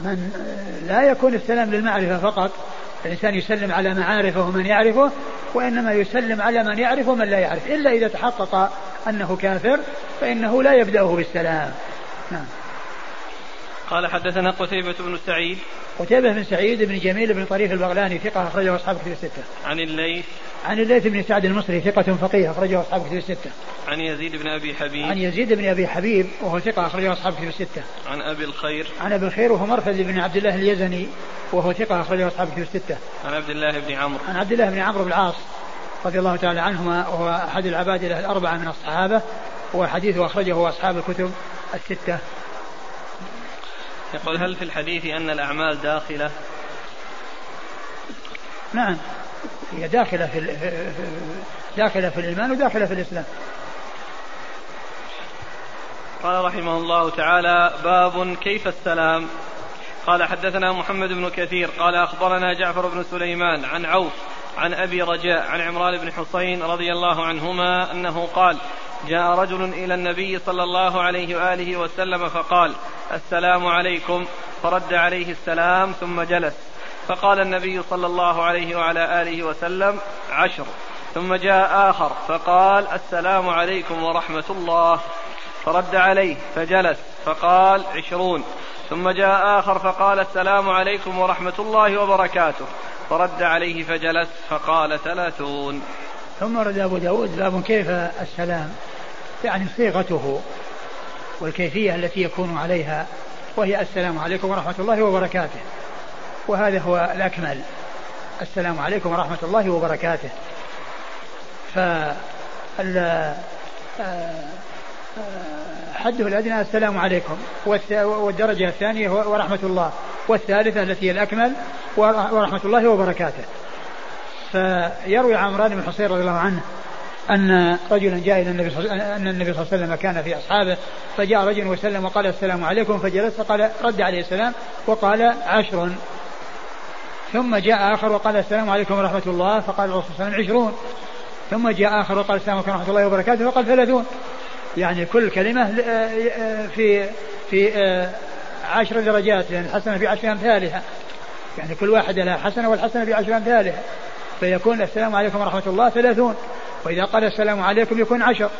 من لا يكون السلام للمعرفة فقط. الإنسان يسلم على معارفه ومن يعرفه وإنما يسلم على من يعرف ومن لا يعرف. إلا إذا تحقق أنه كافر فإنه لا يبدأه بالسلام. نعم. قال حدثنا قتيبة بن سعيد. قتيبة بن سعيد بن جميل بن طريف البغلاني ثقة أخرجه أصحاب كتب الستة. عن الليث عن الليث بن سعد المصري ثقة فقيه أخرجه أصحاب كتب الستة. عن يزيد بن أبي حبيب. عن يزيد بن أبي حبيب وهو ثقة أخرجه أصحاب كتب الستة. عن أبي الخير. عن أبي الخير وهو مرثد بن عبد الله اليزني وهو ثقة أخرجه أصحاب كتب الستة. عن عبد الله بن عمرو. عن عبد الله بن عمرو بن العاص رضي الله تعالى عنهما وهو أحد العباد الأربعة من الصحابة وحديثه أخرجه أصحاب الكتب الستة. يقول هل في الحديث أن الأعمال داخلة نعم هي داخلة في داخلة في الإيمان وداخلة في الإسلام. قال رحمه الله تعالى باب كيف السلام. قال حدثنا محمد بن كثير. قال أخبرنا جعفر بن سليمان عن عوف عن أبي رجاء عن عمران بن حسين رضي الله عنهما أنه قال جاء رجل إلى النبي صلى الله عليه وآله وسلم فقال السلام عليكم. فرد عليه السلام ثم جلس. فقال النبي صلى الله عليه وعلى آله وسلم عشر ثم جاء آخر فقال السلام عليكم ورحمة الله فرد عليه فجلس فقال عشرون ثم جاء آخر فقال السلام عليكم ورحمة الله وبركاته فرد عليه فجلس فقال ثلاثون. ثم ورد أبو داود باب كيف السلام يعني صيغته والكيفية التي يكون عليها وهي السلام عليكم ورحمة الله وبركاته. وهذا هو الأكمل السلام عليكم ورحمة الله وبركاته. ف حده الأدنى السلام عليكم. والدرجة الثانية ورحمة الله. والثالثة التي هي الأكمل ورحمة الله وبركاته. فيروي عمران بن حصين رضي الله عنه أن رجلا جاء إلى النبي أن النبي صلى الله عليه وسلم كان في أصحابه فجاء رجل وسلم وقال السلام عليكم فجلس فقال رد عليه السلام وقال عشر. ثم جاء آخر وقال السلام عليكم ورحمة الله فقال الرسول صلى الله عليه وسلم عشرون. ثم جاء آخر وقال السلام عليكم ورحمة الله وبركاته فقال ثلاثون. يعني كل كلمة في في عشر درجات لأن يعني الحسنة في عشر أمثالها. يعني كل واحدة لها حسنة والحسنة في عشر أمثالها. فيكون السلام عليكم ورحمة الله ثلاثون. وإذا قال السلام عليكم يكون عشر.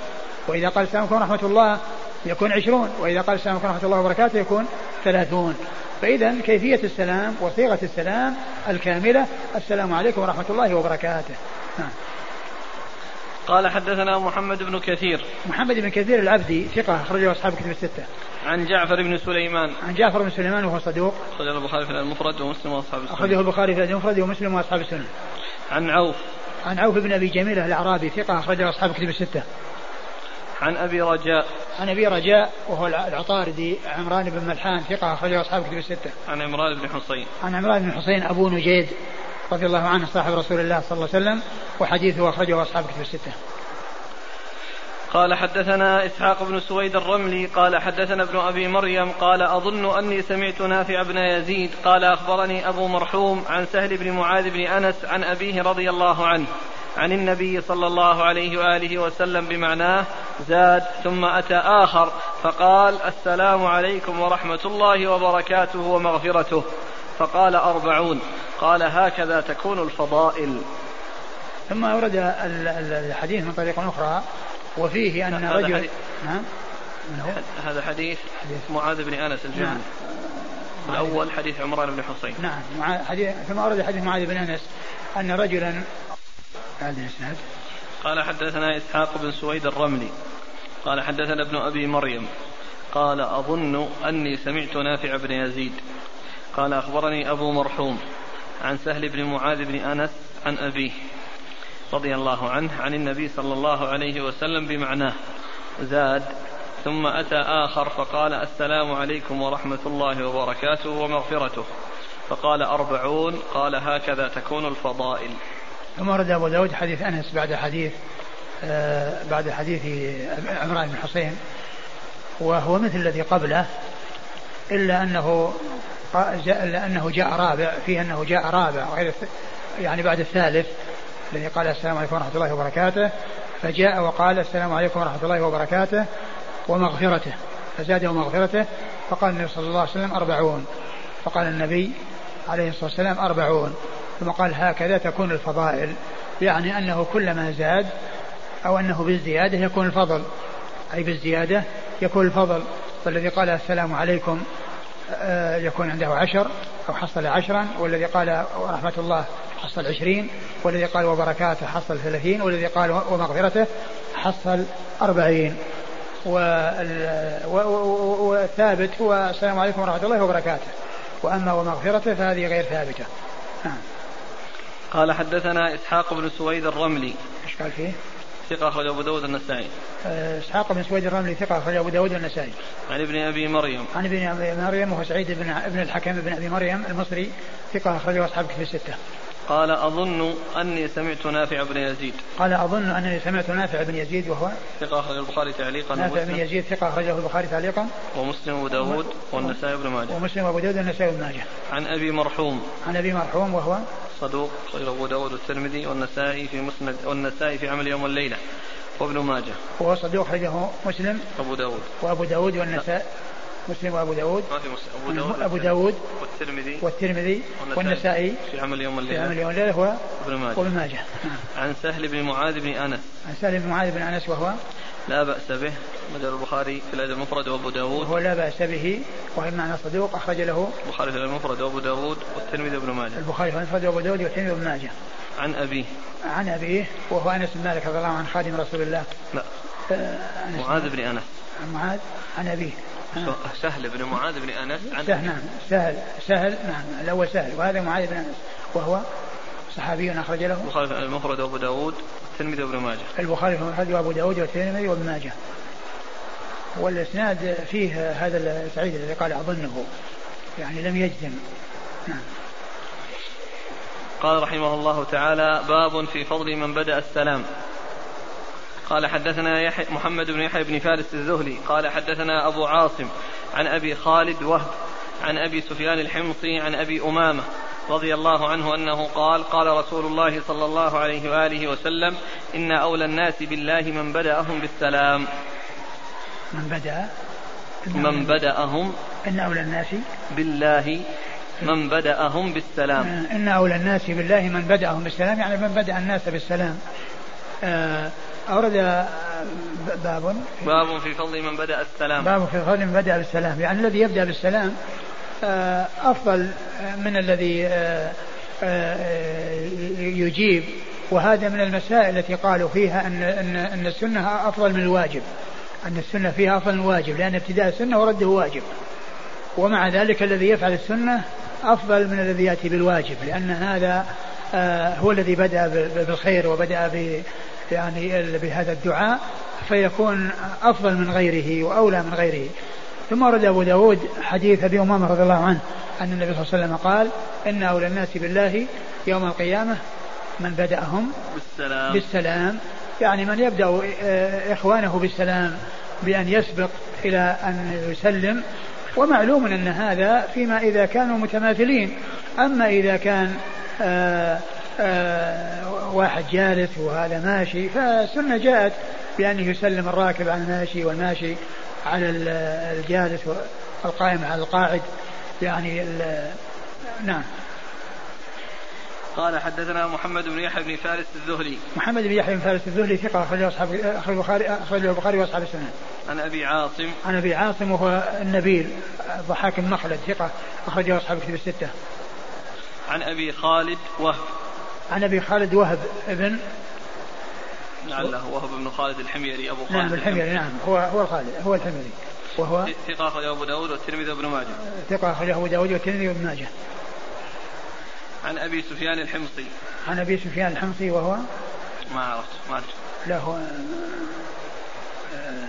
وإذا قال السلام عليكم ورحمة الله يكون عشرون. وإذا قال السلام عليكم ورحمة الله وبركاته يكون ثلاثون. فإذا كيفية السلام وصيغة السلام الكاملة السلام عليكم ورحمة الله وبركاته. قال حدثنا محمد بن كثير. محمد بن كثير العبدي ثقة أخرجه أصحاب كتب الستة. عن جعفر بن سليمان. عن جعفر بن سليمان وهو صدوق. أخرجه البخاري في المفرد ومسلم وأصحاب السنة. أخرجه البخاري في المفرد ومسلم وأصحاب السنة. عن عوف. عن عوف بن أبي جميلة الأعرابي ثقة أخرجه أصحاب كتب الستة. عن أبي رجاء عن أبي رجاء وهو العطاردي عمران بن ملحان ثقة أخرجه اصحاب كتب الستة. عن عمران بن حصين. عن عمران بن حصين أبو نجيد رضي الله عنه صاحب رسول الله صلى الله عليه وسلم وحديثه أخرجه اصحاب كتب الستة. قال حدثنا إسحاق بن سويد الرملي قال حدثنا ابن أبي مريم قال أظن أني سمعت نافع بن يزيد قال أخبرني أبو مرحوم عن سهل بن معاذ بن أنس عن أبيه رضي الله عنه عن النبي صلى الله عليه وآله وسلم بمعناه زاد ثم أتى آخر فقال السلام عليكم ورحمة الله وبركاته ومغفرته. فقال أربعون قال هكذا تكون الفضائل. ثم ورد الحديث من طريق أخرى وفيه أن رجل نعم. هذا حديث, حديث. معاذ بن أنس الجهني. نعم. الأول حديث عمران بن حصين نعم. حديث ثم ورد حديث معاذ بن أنس أن رجلا هذا الإسناد. قال حدثنا إسحاق بن سويد الرملي. قال حدثنا ابن أبي مريم. قال أظن أني سمعت نافع بن يزيد. قال أخبرني أبو مرحوم عن سهل بن معاذ بن أنس عن أبيه رضي الله عنه عن النبي صلى الله عليه وسلم بمعناه. زاد ثم أتى آخر فقال السلام عليكم ورحمة الله وبركاته ومغفرته. فقال أربعون قال هكذا تكون الفضائل. ثم ورد أبو داود حديث أنس بعد حديث آه بعد حديث عمران بن حصين وهو مثل الذي قبله إلا أنه إلا أنه جاء رابع فيه أنه جاء رابع غير يعني بعد الثالث الذي قال السلام عليكم ورحمة الله وبركاته فجاء وقال السلام عليكم ورحمة الله وبركاته ومغفرته فزاد ومغفرته فقال النبي صلى الله عليه وسلم أربعون فقال النبي عليه الصلاة والسلام أربعون. ثم قال هكذا تكون الفضائل يعني أنه كلما زاد أو أنه بالزيادة يكون الفضل. أي بالزيادة يكون الفضل. والذي قال السلام عليكم آه، يكون عنده عشر أو حصل عشرا والذي قال ورحمة الله حصل عشرين والذي قال وبركاته حصل ثلاثين والذي قال ومغفرته حصل أربعين. والثابت هو السلام عليكم ورحمة الله وبركاته. وأما ومغفرته فهذه غير ثابتة. نعم قال حدثنا إسحاق بن سويد الرملي إيش قال فيه؟ ثقة أخرج أبو داود النسائي. آه، إسحاق بن سويد الرملي ثقة أخرج أبو داود النسائي. عن ابن أبي مريم. عن ابن أبي مريم وهو سعيد بن ابن الحكم بن أبي مريم المصري ثقة أخرجه أصحاب كتب الستة. قال أظن أني سمعت نافع بن يزيد قال أظن أنني سمعت نافع بن يزيد وهو ثقة أخرج البخاري تعليقا نافع بن يزيد ثقة أخرجه البخاري تعليقا ومسلم وأبو داود والنسائي بن ماجه ومسلم وأبو داود والنسائي بن ماجه عن أبي مرحوم عن أبي مرحوم وهو صدوق خير أبو داود والترمذي والنسائي في مسند والنسائي في عمل يوم والليلة وابن ماجه. وهو صدوق خرجه مسلم. أبو داود. وأبو داود والنسائي. مسلم وأبو داود. ما في مسلم. أبو داود أبو والترمذي. والترمذي. والنسائي في عمل يوم الليلة. في عمل يوم الليلة هو ابن ماجه. وابن ماجه. عن سهل بن معاذ بن أنس. عن سهل بن معاذ بن أنس وهو لا بأس به مجال البخاري في الأدب المفرد وأبو داود. وهو لا بأس به وهو معنى صدوق؟ أخرج له البخاري في الأدب المفرد وأبو داود والترمذي وابن ماجه. البخاري في المفرد وأبو داود والترمذي وابن ماجه. عن أبيه. عن أبيه وهو أنس بن مالك رضي الله عنه خادم رسول الله. لا. آه معاذ بن أنس. عن معاذ عن أبيه. سهل بن معاذ بن أنس. عن سهل نعم. سهل سهل نعم. الأول سهل وهذا معاذ بن أنس. وهو صحابي أخرج له. البخاري المفرد وأبو داود والترمذي وابن ماجه. البخاري في المفرد وأبو داود والترمذي وابن ماجه. والإسناد فيه هذا سعيد الذي قال أظنه يعني لم يجزم. نعم. قال رحمه الله تعالى باب في فضل من بدأ السلام. قال حدثنا يحي محمد بن يحيى بن فارس الزهلي قال حدثنا أبو عاصم عن أبي خالد وهب عن أبي سفيان الحمصي عن أبي أمامة. رضي الله عنه أنه قال قال رسول الله صلى الله عليه وآله وسلم إن أولى الناس بالله من بدأهم بالسلام. من بدأ؟ من بدأهم إن أولى الناس بالله من بدأهم بالسلام. إن أولى الناس بالله من بدأهم بالسلام يعني من بدأ الناس بالسلام. آه أورد باب. باب في فضل من بدأ السلام. باب في فضل من بدأ بالسلام. يعني الذي يبدأ بالسلام آه، أفضل من الذي آه، آه، يجيب. وهذا من المسائل التي قالوا فيها أن أن أن السنة أفضل من الواجب. أن السنة فيها أفضل من الواجب لأن ابتداء السنة ورده واجب. ومع ذلك الذي يفعل السنة أفضل من الذي يأتي بالواجب لأن هذا هو الذي بدأ بالخير وبدأ يعني بهذا الدعاء فيكون أفضل من غيره وأولى من غيره. ثم ورد أبو داود حديث أبي أمامة رضي الله عنه أن النبي صلى الله عليه وسلم قال إن أولى الناس بالله يوم القيامة من بدأهم بالسلام, بالسلام. يعني من يبدأ آه، إخوانه بالسلام بأن يسبق إلى أن يسلم. ومعلوم أن هذا فيما إذا كانوا متماثلين. أما إذا كان آآ آه، آآ آه، واحد جالس وهذا ماشي فالسنة جاءت بأن يسلم الراكب على الماشي والماشي. على الجالس والقائم على القاعد يعني نعم قال حدثنا محمد بن يحيى بن فارس الزهري محمد بن يحيى بن فارس الزهري ثقة أخرجه أصحاب أخرج البخاري أخرجه البخاري وأصحاب السنة. عن أبي عاصم عن أبي عاصم وهو النبيل ضحاك المخلد ثقة أخرجه أصحاب الكتب الستة. عن أبي خالد وهب عن أبي خالد وهب ابن لعله وهب بن خالد الحميري أبو خالد. نعم الحميري نعم هو هو الخالد هو الحميري. وهو ثقة أخرجه أبو داود والترمذي وابن ماجه. ثقة أخرجه أبو داود والترمذي وابن ماجه. عن أبي سفيان الحمصي. عن أبي سفيان الحمصي وهو؟ ما عرفت ما أدري لا هو آه،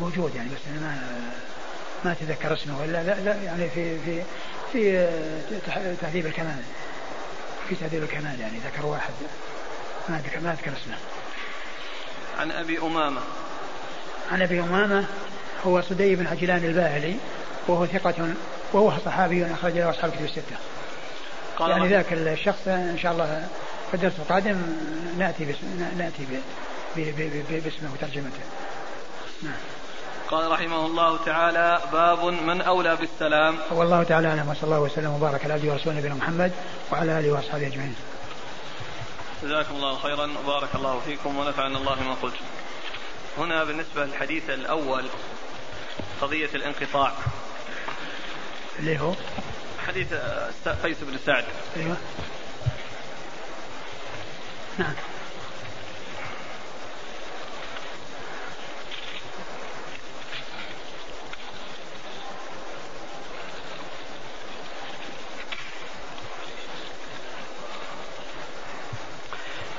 موجود يعني بس أنا ما ما أتذكر اسمه ولا لا, لا يعني في في في آه، تهذيب الكمال في تهذيب الكمال يعني ذكر واحد. ما أذكر ما أذكر اسمه. عن أبي أمامة. عن أبي أمامة هو صدي بن عجلان الباهلي وهو ثقة وهو صحابي أخرج له أصحاب الكتب الستة. يعني ذاك الشخص إن شاء الله في الدرس القادم نأتي باسم نأتي باسمه وترجمته. نعم. قال رحمه الله تعالى باب من أولى بالسلام. والله تعالى أعلم وصلى الله وسلم وبارك على عبده ورسوله نبينا محمد وعلى آله وأصحابه أجمعين. جزاكم الله خيرا وبارك الله فيكم ونفعنا الله ما قلت هنا بالنسبة للحديث الأول قضية الانقطاع. اللي هو؟ حديث قيس بن سعد. أيوه. نعم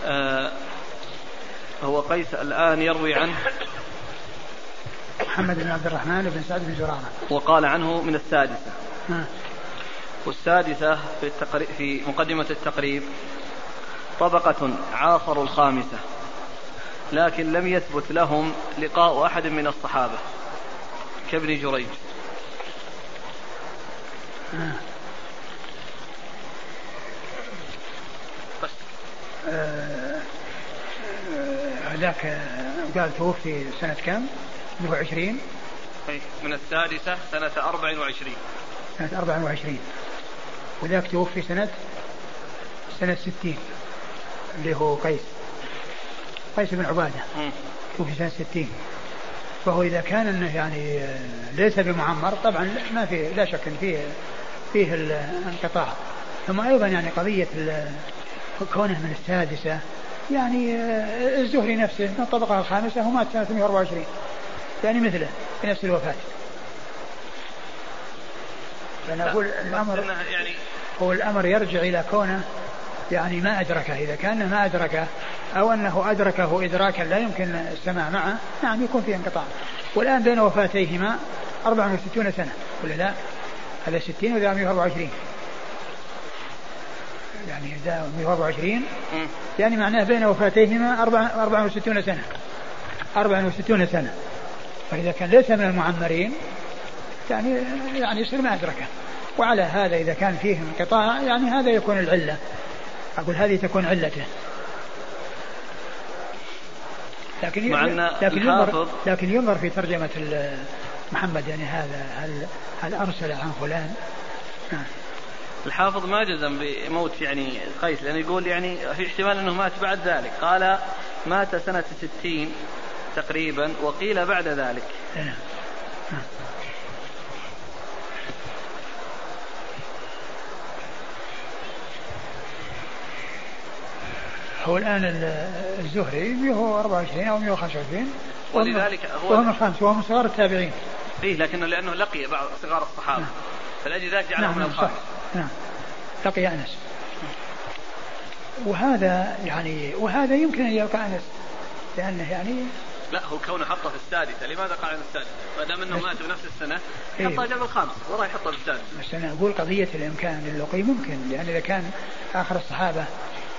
آه هو قيس الآن يروي عنه محمد بن عبد الرحمن بن سعد بن زرارة وقال عنه من السادسة آه. والسادسة في, في مقدمة التقريب طبقة عاصروا الخامسة لكن لم يثبت لهم لقاء أحد من الصحابة كابن جريج آه. بس هذاك قال توفي سنة كم؟ 120 أي من السادسة سنة 24 سنة 24 وذاك توفي سنة؟ سنة 60 اللي هو قيس. قيس بن عبادة. توفي سنة 60 فهو إذا كان أنه يعني آه، ليس بمعمر طبعا ما في لا شك أن فيه فيه الانقطاع. ثم أيضا يعني قضية كونه من السادسة يعني آه، الزهري نفسه من الطبقة الخامسة ومات سنة 124 يعني مثله في نفس الوفاة. فأنا أقول الأمر يعني هو الأمر يرجع إلى كونه يعني ما أدركه. إذا كان ما أدركه أو أنه أدركه إدراكا لا يمكن السماع معه نعم يكون فيه انقطاع. والآن بين وفاتيهما 64 سنة. ولا لا؟ هذا 60 وذا 124 يعني ذا 124 مم. يعني معناه بين وفاتيهما 64 سنة. 64 سنة. فإذا كان ليس من المعمرين يعني يعني يصير ما أدركه. وعلى هذا إذا كان فيه انقطاع يعني هذا يكون العلة. أقول هذه تكون علته. لكن مع أن لكن ينظر لكن ينظر في ترجمة محمد يعني هذا هل هل أرسل عن فلان؟ نعم. الحافظ ما جزم بموت يعني قيس لأنه يقول يعني في احتمال أنه مات بعد ذلك. قال مات سنة ستين تقريبا وقيل بعد ذلك. نعم. هو الآن ال- الزهري هو 24 أو 125 وهو من- ولذلك هو- الخامس وهو من صغار التابعين. فيه لكنه لأنه لقي بعض صغار الصحابة. نعم. فلأجل ذلك جعله نعم من نعم صح. الخامس. نعم. لقي أنس. وهذا يعني وهذا يمكن أن يلقى أنس لأنه يعني لا هو كونه حطه في السادسة. لماذا قال عن السادسة؟ ما دام انه مات بنفس السنة إيه. حطه جنب الخامس. وراح يحطه في السادسة. بس أنا أقول قضية الإمكان للقي ممكن لأن إذا كان آخر الصحابة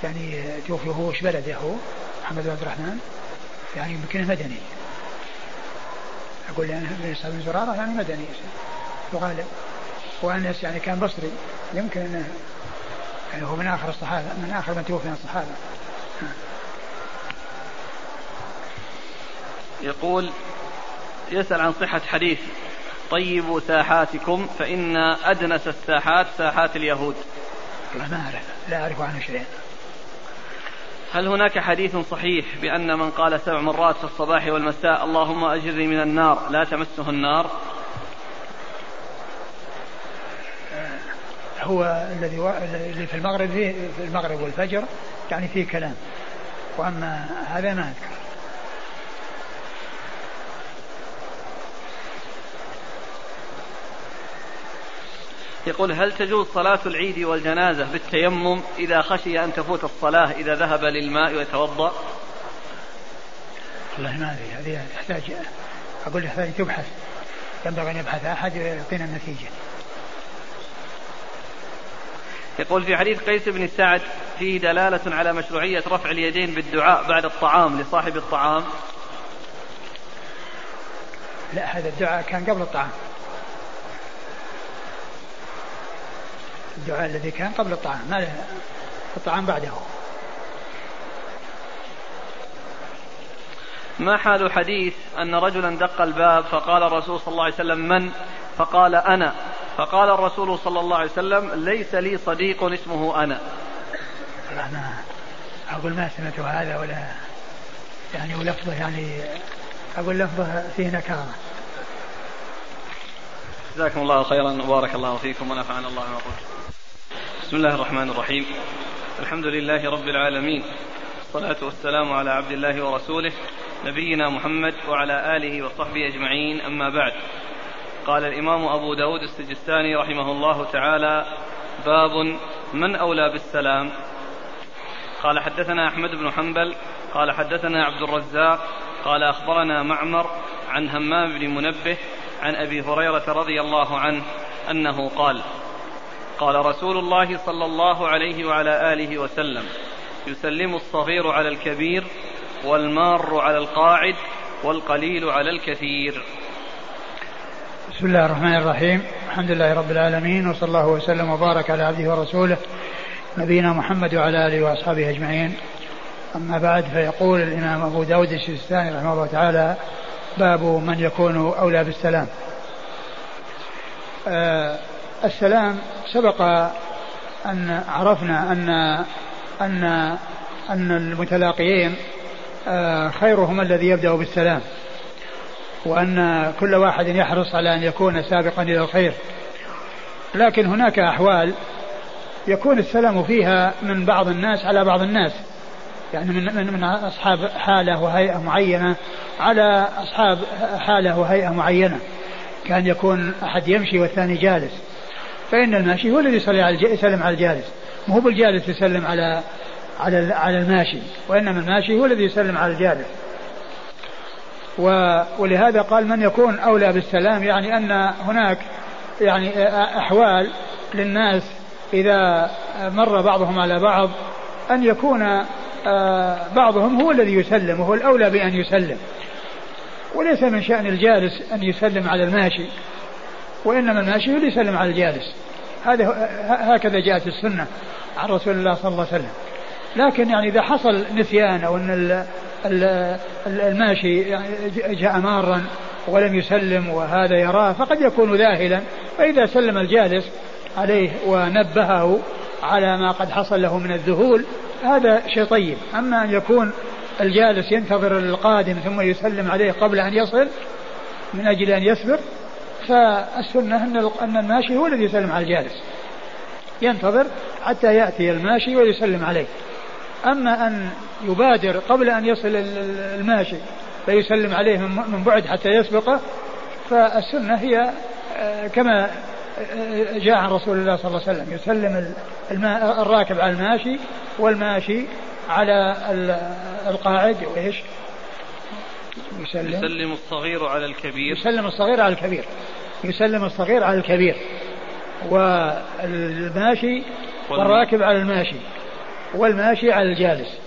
يعني توفي هو وش بلده هو؟ محمد بن عبد الرحمن؟ يعني يمكنه مدني. لأن ابن إسحاق بن زرارة يعني مدني. يغالب وأنس يعني كان بصري. يمكن أنه يعني هو من آخر الصحابة من آخر من توفي من الصحابة. يقول يسأل عن صحة حديث طيبوا ساحاتكم فإن أدنس الساحات ساحات اليهود. والله ما أعرف لا أعرف عنه شيئا. هل هناك حديث صحيح بأن من قال سبع مرات في الصباح والمساء اللهم أجرني من النار لا تمسه النار؟ هو الذي. اللي في المغرب فيه في المغرب والفجر يعني فيه كلام. وأما هذا ما أذكر. يقول هل تجوز صلاة العيد والجنازة بالتيمم إذا خشي أن تفوت الصلاة إذا ذهب للماء ويتوضأ؟ والله ما أدري. هذه تحتاج أقول هذه تبحث. ينبغي أن يبحث أحد يعطينا النتيجة. يقول في حديث قيس بن سعد فيه دلالة على مشروعية رفع اليدين بالدعاء بعد الطعام لصاحب الطعام. لا هذا الدعاء كان قبل الطعام. الدعاء الذي كان قبل الطعام ما الطعام بعده. ما حال حديث أن رجلا دق الباب فقال الرسول صلى الله عليه وسلم من؟ فقال أنا. فقال الرسول صلى الله عليه وسلم ليس لي صديق اسمه أنا. أنا أقول ما سمعت هذا ولا يعني ولفظه يعني أقول لفظه فيه نكارة جزاكم الله خيرا وبارك الله فيكم ونفعنا الله ما قلت بسم الله الرحمن الرحيم. الحمد لله رب العالمين. والصلاة والسلام على عبد الله ورسوله نبينا محمد وعلى آله وصحبه أجمعين أما بعد. قال الإمام أبو داود السجستاني رحمه الله تعالى باب من أولى بالسلام. قال حدثنا أحمد بن حنبل قال حدثنا عبد الرزاق قال أخبرنا معمر عن همام بن منبه عن أبي هريرة رضي الله عنه أنه قال قال رسول الله صلى الله عليه وعلى آله وسلم يسلم الصغير على الكبير والمار على القاعد والقليل على الكثير. بسم الله الرحمن الرحيم. الحمد لله رب العالمين وصلى الله وسلم وبارك على عبده ورسوله نبينا محمد وعلى آله وأصحابه أجمعين. أما بعد فيقول الإمام أبو داود السيستاني رحمه الله تعالى باب من يكون أولى بالسلام. آه السلام سبق أن عرفنا أن أن أن المتلاقيين آه خيرهم الذي يبدأ بالسلام. وأن كل واحد يحرص على أن يكون سابقا إلى الخير. لكن هناك أحوال يكون السلام فيها من بعض الناس على بعض الناس. يعني من من من أصحاب حالة وهيئة معينة على أصحاب حالة وهيئة معينة. كان يكون أحد يمشي والثاني جالس. فإن الماشي هو الذي يسلم على الجالس. مو بالجالس يسلم على على على الماشي. وإنما الماشي هو الذي يسلم على الجالس. ولهذا قال من يكون أولى بالسلام يعني أن هناك يعني أحوال للناس إذا مر بعضهم على بعض أن يكون بعضهم هو الذي يسلم وهو الأولى بأن يسلم. وليس من شأن الجالس أن يسلم على الماشي وإنما الماشي هو اللي يسلم على الجالس. هذا هكذا جاءت السنة عن رسول الله صلى الله عليه وسلم. لكن يعني إذا حصل نسيان أو أن الماشي جاء مارا ولم يسلم وهذا يراه فقد يكون ذاهلا. فإذا سلم الجالس عليه ونبهه على ما قد حصل له من الذهول هذا شيء طيب. أما أن يكون الجالس ينتظر القادم ثم يسلم عليه قبل أن يصل من أجل أن يصبر فالسنة أن الماشي هو الذي يسلم على الجالس. ينتظر حتى يأتي الماشي ويسلم عليه. أما أن يبادر قبل أن يصل الماشي فيسلم عليه من بعد حتى يسبقه فالسنة هي آه، كما آه، جاء عن رسول الله صلى الله عليه وسلم يسلم الراكب على الماشي والماشي على القاعد وإيش؟ يسلم. يسلم الصغير على الكبير. يسلم الصغير على الكبير. يسلم الصغير على الكبير. والماشي. والراكب على الماشي. والماشي على الجالس.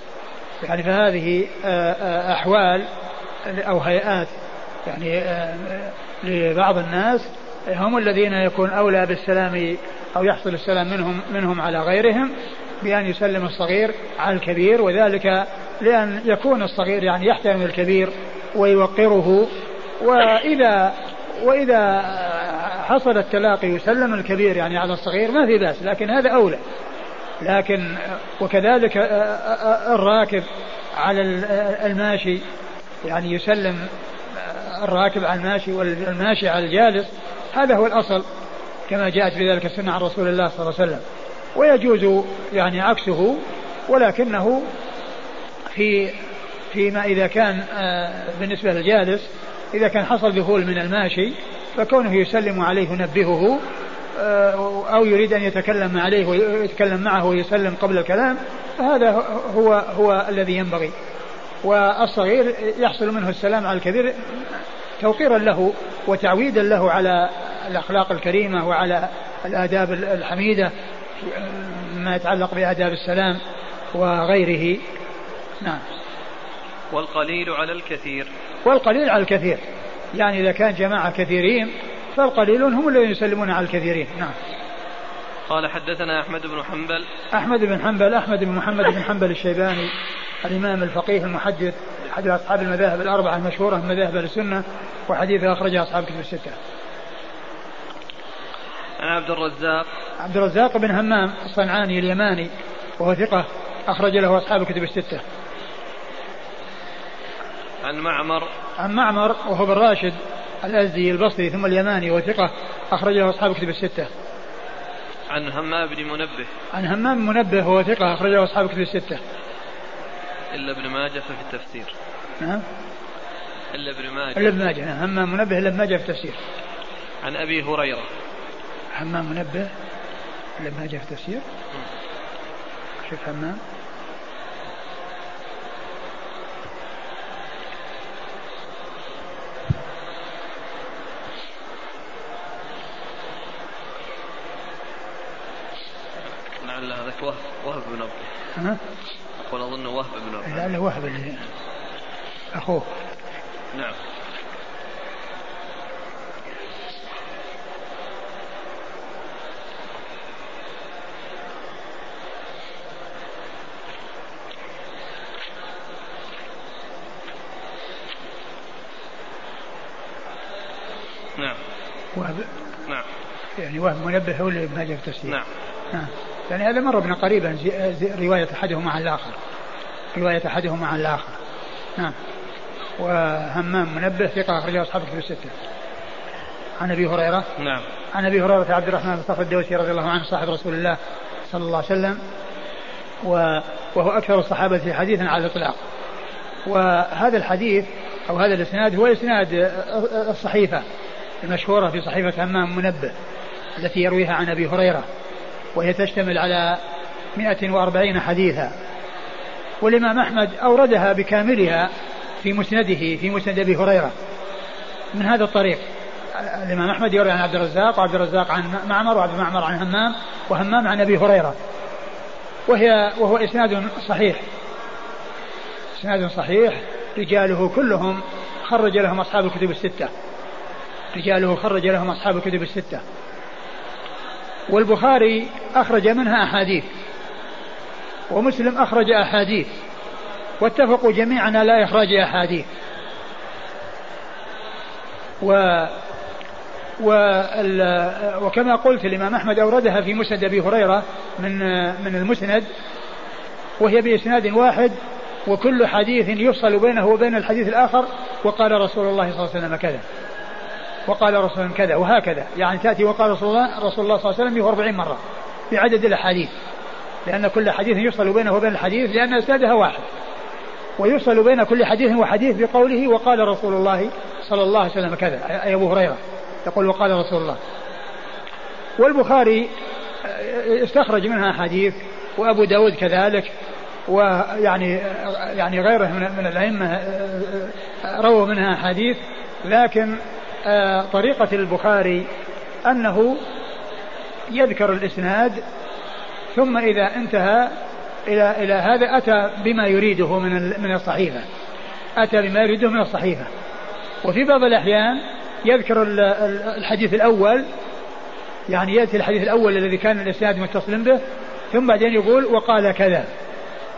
يعني فهذه آه، آه، أحوال أو هيئات يعني آه، لبعض الناس هم الذين يكون أولى بالسلام أو يحصل السلام منهم منهم على غيرهم بأن يسلم الصغير على الكبير وذلك لأن يكون الصغير يعني يحترم الكبير ويوقره وإذا وإذا حصل التلاقي يسلم الكبير يعني على الصغير ما في بأس لكن هذا أولى. لكن وكذلك الراكب على الماشي يعني يسلم الراكب على الماشي والماشي على الجالس هذا هو الأصل كما جاءت في ذلك السنة عن رسول الله صلى الله عليه وسلم. ويجوز يعني عكسه ولكنه في فيما إذا كان بالنسبة للجالس إذا كان حصل ذهول من الماشي فكونه يسلم عليه ينبهه آه، أو يريد أن يتكلم عليه ويتكلم معه ويسلم قبل الكلام فهذا هو هو الذي ينبغي. والصغير يحصل منه السلام على الكبير توقيرا له وتعويدا له على الأخلاق الكريمة وعلى الآداب الحميدة ما يتعلق بآداب السلام وغيره. نعم. والقليل على الكثير. والقليل على الكثير. يعني إذا كان جماعة كثيرين فالقليلون هم الذين يسلمون على الكثيرين. نعم. قال حدثنا أحمد بن حنبل. أحمد بن حنبل أحمد بن محمد بن حنبل الشيباني الإمام الفقيه المحدث أحد أصحاب المذاهب الأربعة المشهورة من مذاهب السنة وحديثه أخرجه أصحاب كتب الستة. عن عبد الرزاق. عبد الرزاق بن همام الصنعاني اليماني وهو ثقة أخرج له أصحاب الكتب الستة. عن معمر. عن معمر وهو بن راشد الأزدي البصري ثم اليماني وثقة أخرج له أصحاب الكتب الستة. عن همام بن منبه عن همام منبه وهو ثقة أخرج له أصحاب الكتب الستة. إلا ابن ماجه في التفسير نعم إلا ابن ماجه إلا ابن ماجه نعم همام منبه إلا ابن ماجه في التفسير. عن أبي هريرة همام منبه إلا ابن ماجه في التفسير. شوف همام هذاك وهب وهب بن عبد ها؟ أقول أظنه وهب بن عبد لعله وهب اللي أخوه. نعم. نعم. وهب نعم. يعني وهب منبه هو اللي في التفسير. نعم. نعم. يعني هذا مر بنا قريبا رواية أحدهما عن الآخر. رواية أحدهما عن الآخر. نعم. وهمام منبه ثقة أخرجه أصحاب الكتب الستة. عن أبي هريرة. نعم. عن أبي هريرة عبد الرحمن بن صخر الدوسي رضي الله عنه صاحب رسول الله صلى الله عليه وسلم و- وهو أكثر الصحابة حديثا على الإطلاق. وهذا الحديث أو هذا الإسناد هو إسناد الصحيفة المشهورة في صحيفة همام منبه التي يرويها عن أبي هريرة. وهي تشتمل على 140 حديثا. والإمام أحمد أوردها بكاملها في مسنده في مسند أبي هريرة. من هذا الطريق. الإمام أحمد يروي عن عبد الرزاق وعبد الرزاق عن معمر وعبد معمر عن همام وهمام عن أبي هريرة. وهي وهو إسناد صحيح. إسناد صحيح. رجاله كلهم خرج لهم أصحاب الكتب الستة. رجاله خرج لهم أصحاب الكتب الستة. والبخاري أخرج منها أحاديث ومسلم أخرج أحاديث واتفقوا جميعا على إخراج أحاديث. و وال... وكما قلت الإمام أحمد أوردها في مسند أبي هريرة من من المسند وهي بإسناد واحد وكل حديث يفصل بينه وبين الحديث الآخر وقال رسول الله صلى الله عليه وسلم كذا. وقال رسول الله كذا وهكذا. يعني تأتي وقال رسول الله رسول الله صلى الله عليه وسلم 140 مرة بعدد الأحاديث. لأن كل حديث يفصل بينه وبين الحديث لأن إسنادها واحد. ويفصل بين كل حديث وحديث بقوله وقال رسول الله صلى الله عليه وسلم كذا. أي أبو هريرة يقول وقال رسول الله. والبخاري استخرج منها حديث وأبو داود كذلك ويعني يعني غيره من, الأئمة رووا منها حديث. لكن طريقة البخاري أنه يذكر الإسناد ثم إذا انتهى إلى إلى هذا أتى بما يريده من من الصحيفة. أتى بما يريده من الصحيفة. وفي بعض الأحيان يذكر الحديث الأول يعني يأتي الحديث الأول الذي كان الإسناد متصل به ثم بعدين يقول وقال كذا.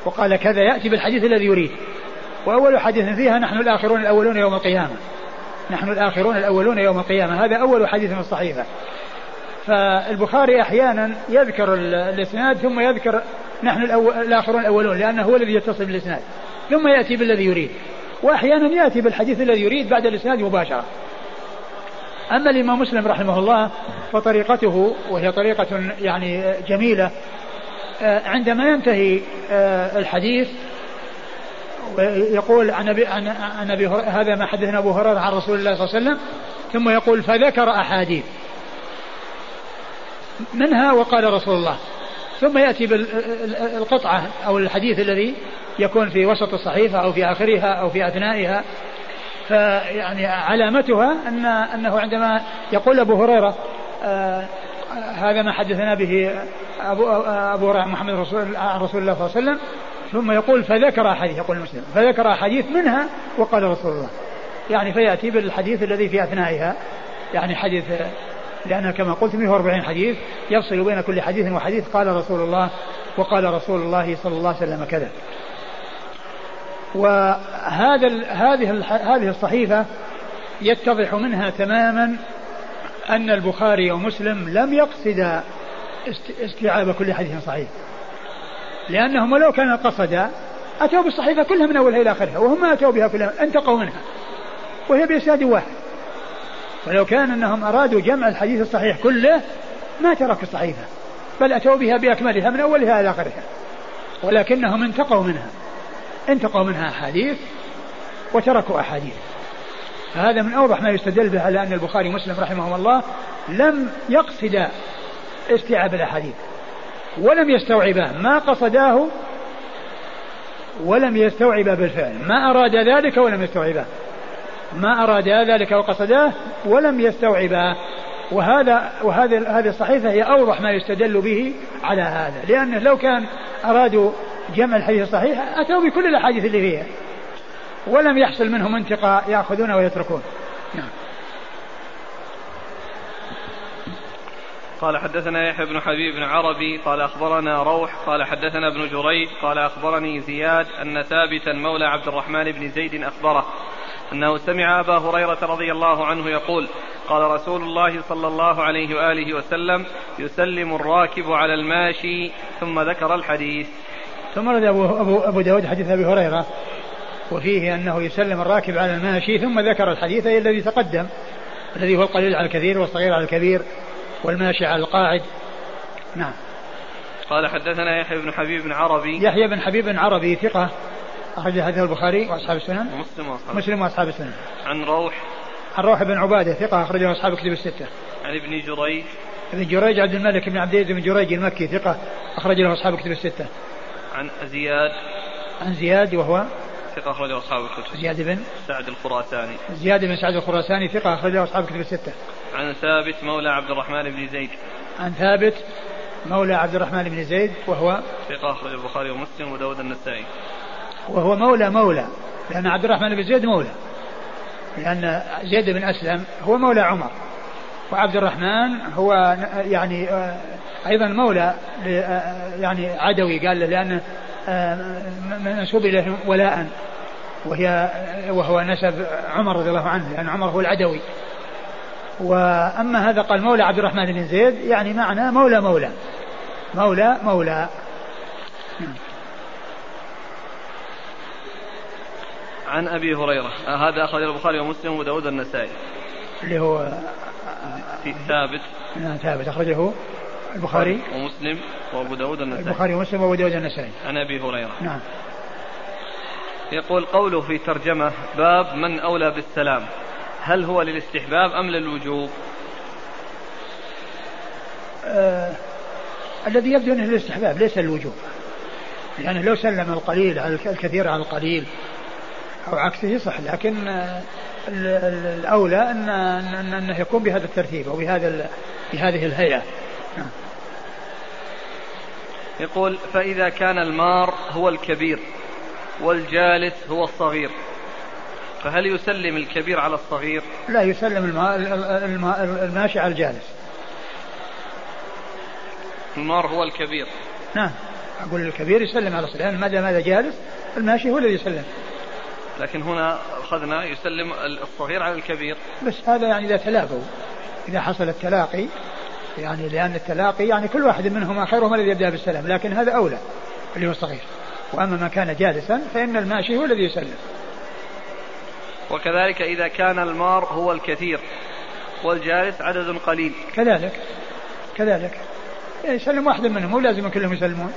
وقال كذا يأتي بالحديث الذي يريد. وأول حديث فيها نحن الآخرون الأولون يوم القيامة. نحن الآخرون الأولون يوم القيامة. هذا أول حديث في الصحيفة. فالبخاري أحيانا يذكر الإسناد ثم يذكر نحن الآخرون الأولون لأنه هو الذي يتصل بالإسناد. ثم يأتي بالذي يريد. وأحيانا يأتي بالحديث الذي يريد بعد الإسناد مباشرة. أما الإمام مسلم رحمه الله فطريقته وهي طريقة يعني جميلة عندما ينتهي الحديث يقول عن ابي عن أبي هذا ما حدثنا أبو هريرة عن رسول الله صلى الله عليه وسلم ثم يقول فذكر أحاديث. منها وقال رسول الله. ثم يأتي بالقطعه أو الحديث الذي يكون في وسط الصحيفه أو في آخرها أو في أثنائها. فيعني علامتها ان أنه عندما يقول أبو هريرة آه هذا ما حدثنا به ابو أبو محمد رسول رسول الله صلى الله عليه وسلم ثم يقول فذكر احاديث يقول مسلم فذكر احاديث منها وقال رسول الله. يعني فيأتي بالحديث الذي في أثنائها. يعني حديث لأنها كما قلت 140 حديث يفصل بين كل حديث وحديث قال رسول الله وقال رسول الله صلى الله عليه وسلم كذا. وهذا هذه هذه الصحيفة يتضح منها تماما أن البخاري ومسلم لم يقصدا استيعاب كل حديث صحيح. لأنهم لو كان قصدا أتوا بالصحيفة كلها من أولها إلى آخرها وهم ما أتوا بها كلها انتقوا منها. وهي بإسناد واحد. ولو كان أنهم أرادوا جمع الحديث الصحيح كله ما تركوا الصحيفة بل أتوا بها بأكملها من أولها إلى آخرها. ولكنهم انتقوا منها. انتقوا منها أحاديث وتركوا أحاديث. فهذا من أوضح ما يستدل به على أن البخاري ومسلم رحمهم الله لم يقصد استيعاب الأحاديث. ولم يستوعباه ما قصداه ولم يستوعب بالفعل. ما أراد ذلك ولم يستوعبه ما أراد ذلك وقصداه ولم يستوعبه وهذا وهذه هذه الصحيفة هي أوضح ما يستدل به على هذا. لأنه لو كان أرادوا جمع الحديث الصحيح أتوا بكل الأحاديث اللي فيها. ولم يحصل منهم انتقاء يأخذون ويتركون. نعم. قال حدثنا يحيى بن حبيب بن عربي قال أخبرنا روح قال حدثنا ابن جريج قال أخبرني زياد أن ثابتا مولى عبد الرحمن بن زيد أخبره أنه سمع أبا هريرة رضي الله عنه يقول قال رسول الله صلى الله عليه وآله وسلم يسلم الراكب على الماشي ثم ذكر الحديث. ثم رد أبو, أبو, أبو داود حديث أبي هريرة وفيه أنه يسلم الراكب على الماشي ثم ذكر الحديث الذي تقدم الذي هو القليل على الكثير والصغير على الكبير. والماشي على القاعد. نعم. قال حدثنا يحيى بن حبيب بن عربي. يحيى بن حبيب بن عربي ثقة. أخرج حديث البخاري وأصحاب السنن. ومسلم وأصحاب مسلم وأصحاب السنن. عن روح. عن روح بن عبادة ثقة. أخرجه أصحاب كتب الستة. عن ابن جريج. ابن جريج عبد الملك بن عبد العزيز بن جريج المكي ثقة. أخرج له أصحاب كتب الستة. عن زياد. عن زياد وهو ثقة أخرجه أصحاب الكتب. زياد بن سعد الخراساني. زياد بن سعد الخراساني ثقة أخرجه أصحاب الكتب الستة. عن ثابت مولى عبد الرحمن بن زيد. عن ثابت مولى عبد الرحمن بن زيد وهو ثقة أخرج البخاري ومسلم وداود النسائي. وهو مولى مولى لأن عبد الرحمن بن زيد مولى. لأن زيد بن أسلم هو مولى عمر وعبد الرحمن هو يعني آه، أيضا مولى آه، يعني عدوي قال له لأنه آه، منسوب إليه ولاء وهي وهو نسب عمر رضي الله عنه لأن عمر هو العدوي. وأما هذا قال مولى عبد الرحمن بن زيد يعني معنى مولى مولى. مولى مولى. عن أبي هريرة. آه هذا اخرج البخاري ومسلم وداود النسائي اللي هو في ثابت. نعم ثابت أخرجه البخاري. ومسلم وابو داود النسائي البخاري ومسلم وابو داود النسائي عن أبي هريرة. نعم. يقول قوله في ترجمة باب من أولى بالسلام. هل هو للاستحباب أم للوجوب؟ آه الذي يبدو أنه للاستحباب ليس الوجوب لأنه لو سلم القليل على الكثير على القليل أو عكسه صح لكن آه الأولى ان أنه يكون بهذا الترتيب أو بهذا بهذه الهيئة. نعم. يقول فإذا كان المار هو الكبير والجالس هو الصغير فهل يسلم الكبير على الصغير؟ لا يسلم الماشي على الجالس. المار هو الكبير. نعم أقول الكبير يسلم على الصغير لأن ما دام هذا جالس؟ الماشي هو الذي يسلم. لكن هنا أخذنا يسلم الصغير على الكبير. بس هذا يعني إذا تلاقوا إذا حصل التلاقي يعني لأن التلاقي يعني كل واحد منهما خيرهم الذي يبدأ بالسلام لكن هذا أولى اللي هو الصغير. وأما من كان جالسا فإن الماشي هو الذي يسلم. وكذلك إذا كان المار هو الكثير والجالس عدد قليل. كذلك كذلك. يسلم واحد منهم مو لازم كلهم يسلمون.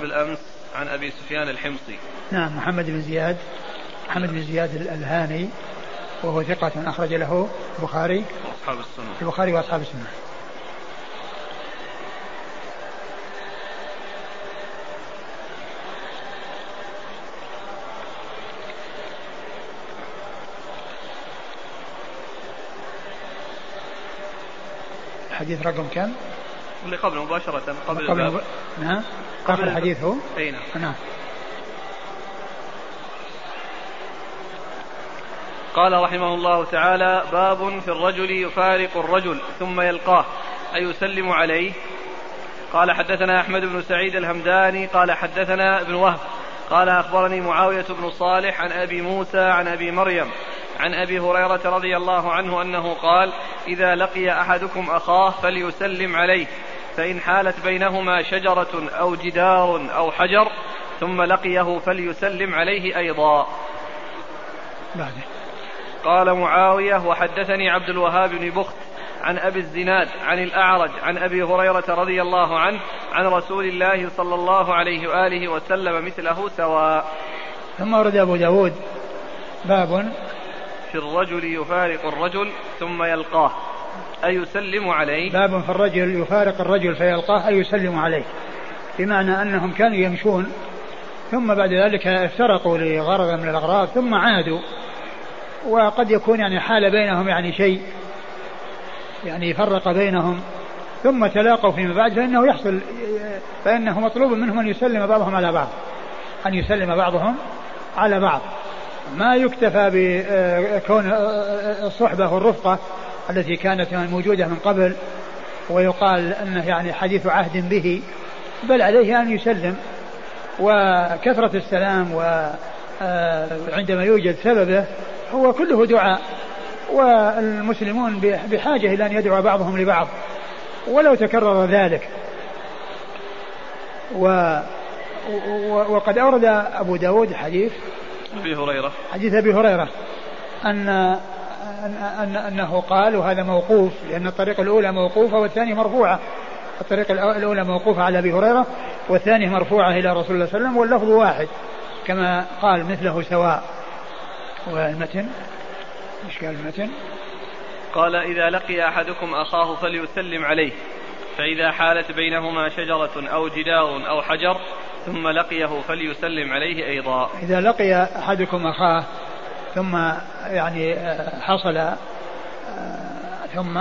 بالأمس عن أبي سفيان الحمصي. نعم محمد بن زياد. محمد بن زياد الهاني وهو ثقة أخرج له البخاري. وأصحاب السنة. البخاري وأصحاب السنة. الحديث رقم كم؟ اللي قبل مباشرة قبل, قبل الباب. نعم قبل الحديث هو؟ أي نعم. نعم. قال رحمه الله تعالى باب في الرجل يفارق الرجل ثم يلقاه أيسلم عليه. قال حدثنا أحمد بن سعيد الهمداني قال حدثنا ابن وهب قال أخبرني معاوية بن صالح عن أبي موسى عن أبي مريم عن أبي هريرة رضي الله عنه أنه قال إذا لقي أحدكم أخاه فليسلم عليه فإن حالت بينهما شجرة أو جدار أو حجر ثم لقيه فليسلم عليه أيضا. بعده. قال معاوية وحدثني عبد الوهاب بن بخت عن أبي الزناد عن الأعرج عن أبي هريرة رضي الله عنه عن رسول الله صلى الله عليه وآله وسلم مثله سواء. ثم ورد أبو داود باب في الرجل يفارق الرجل ثم يلقاه أيسلم عليه؟ باب في الرجل يفارق الرجل فيلقاه أيسلم عليه. بمعنى أنهم كانوا يمشون ثم بعد ذلك افترقوا لغرض من الأغراض ثم عادوا. وقد يكون يعني حال بينهم يعني شيء يعني فرق بينهم ثم تلاقوا فيما بعد فإنه يحصل فإنه مطلوب منهم أن يسلم بعضهم على بعض أن يسلم بعضهم على بعض. ما يكتفى بكون الصحبة والرفقة التي كانت موجودة من قبل ويقال أنه يعني حديث عهد به بل عليه أن يسلم. وكثرة السلام وعندما يوجد سببه هو كله دعاء والمسلمون بحاجة إلى أن يدعو بعضهم لبعض ولو تكرر ذلك. و وقد أورد أبو داود حديث أبي هريرة. حديث أبي هريرة أن أن أنه قال وهذا موقوف لأن الطريقة الأولى موقوفة والثانية مرفوعة. الطريقة الأولى موقوفة على أبي هريرة والثانية مرفوعة إلى رسول الله صلى الله عليه وسلم واللفظ واحد كما قال مثله سواء. والمتن إيش قال المتن؟ قال إذا لقي أحدكم أخاه فليسلم عليه فإذا حالت بينهما شجرة أو جدار أو حجر ثم لقيه فليسلم عليه أيضا إذا لقي أحدكم أخاه ثم يعني آه، حصل آه، ثم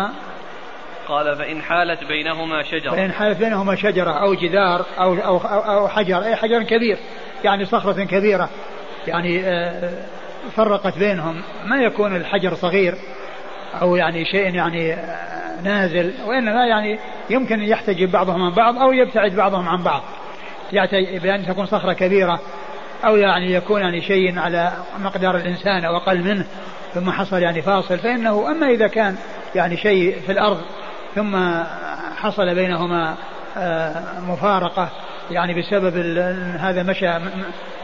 قال فإن حالت بينهما شجرة فإن حالت بينهما شجرة أو جدار أو أو أو حجر أي حجر كبير يعني صخرة كبيرة يعني آه، فرقت بينهم. ما يكون الحجر صغير أو يعني شيء يعني نازل وإنما يعني يمكن أن يحتجب بعضهم عن بعض أو يبتعد بعضهم عن بعض. بأن تكون صخرة كبيرة أو يعني يكون يعني شيء على مقدار الإنسان أو أقل منه ثم حصل يعني فاصل فإنه أما إذا كان يعني شيء في الأرض ثم حصل بينهما آه، مفارقة يعني بسبب هذا مشى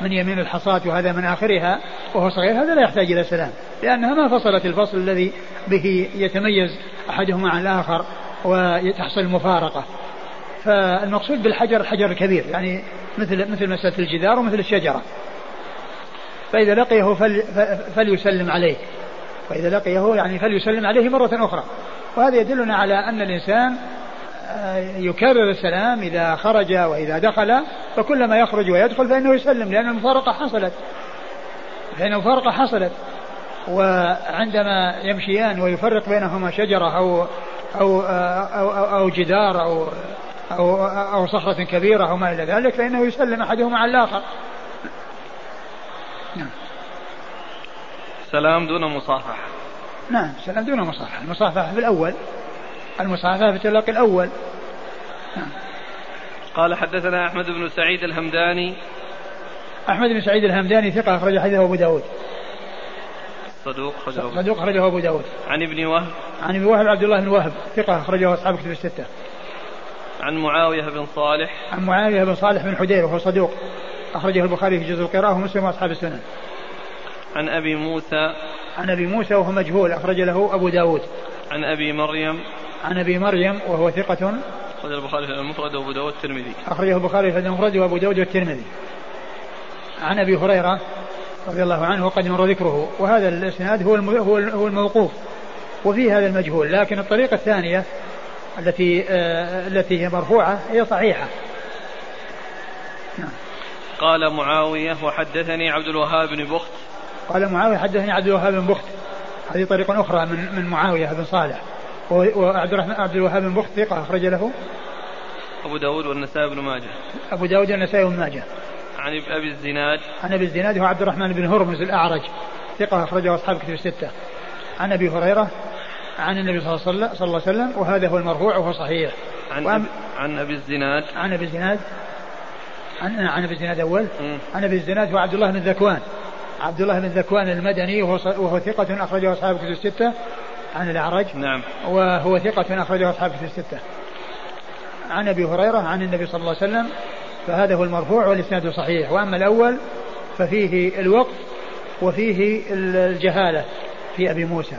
من يمين الحصاة وهذا من آخرها وهو صغير هذا لا يحتاج إلى سلام لأنها ما فصلت الفصل الذي به يتميز أحدهما عن الآخر وتحصل المفارقة فالمقصود بالحجر الحجر الكبير يعني مثل مثل مسألة الجدار ومثل الشجرة. فإذا لقيه فل فليسلم عليه. فإذا لقيه يعني فليسلم عليه مرة أخرى. وهذا يدلنا على أن الإنسان يكرر السلام إذا خرج وإذا دخل فكلما يخرج ويدخل فإنه يسلم لأن المفارقة حصلت فإن المفارقة حصلت وعندما يمشيان ويفرق بينهما شجرة أو أو أو, أو, أو جدار أو أو أو صخرة كبيرة أو ما إلى ذلك فإنه يسلم أحدهما على الآخر. نعم. سلام دون مصافحة. نعم سلام دون مصافحة، المصافحة في الأول المصافحة في التلقي الأول. قال حدثنا أحمد بن سعيد الهمداني. أحمد بن سعيد الهمداني ثقة أخرج حديثه أبو داود. صدوق أخرجه صدوق أخرجه أبو داود. عن ابن وهب. عن ابن وهب عبد الله بن وهب ثقة أخرجه أصحاب كتب الستة. عن معاوية بن صالح. عن معاوية بن صالح بن حدير وهو صدوق أخرجه البخاري في جزء القراءة ومسلم وأصحاب السنن عن أبي موسى. عن أبي موسى وهو مجهول أخرج له أبو داود. عن أبي مريم. عن أبي مريم وهو ثقة. أخرج البخاري في المفرد وأبو داود والترمذي. أخرجه البخاري في المفرد وأبو داود والترمذي. عن أبي هريرة رضي الله عنه وقد مر ذكره. وهذا الإسناد هو هو الموقوف. وفي هذا المجهول. لكن الطريقة الثانية التي آه التي هي مرفوعة هي صحيحة. نعم. قال معاوية وحدثني عبد الوهاب بن بخت. قال معاوية حدثني عبد الوهاب بن بخت. هذه طريقة أخرى من من معاوية بن صالح. وعبد الرحمن عبد الوهاب بن بخت ثقة أخرج له. أبو داود والنسائي بن ماجه. أبو داود والنسائي بن ماجه. عن أبي الزناد. عن أبي الزناد هو عبد الرحمن بن هرمز الأعرج. ثقة أخرجه أصحاب كتب الستة. عن أبي هريرة عن النبي صلى الله عليه وسلم وهذا هو المرفوع وهو صحيح. عن أبي عن أبي الزناد. عن أبي الزناد. عن عن أبي الزناد أول. عن أبي الزناد هو عبد الله بن ذكوان. عبد الله بن ذكوان المدني وهو وهو ثقة أخرجه أصحاب كتب الستة. عن الأعرج. نعم. وهو ثقة أخرجه أصحاب كتب الستة. عن أبي هريرة عن النبي صلى الله عليه وسلم فهذا هو المرفوع والإسناد صحيح. وأما الأول ففيه الوقف وفيه الجهالة في أبي موسى.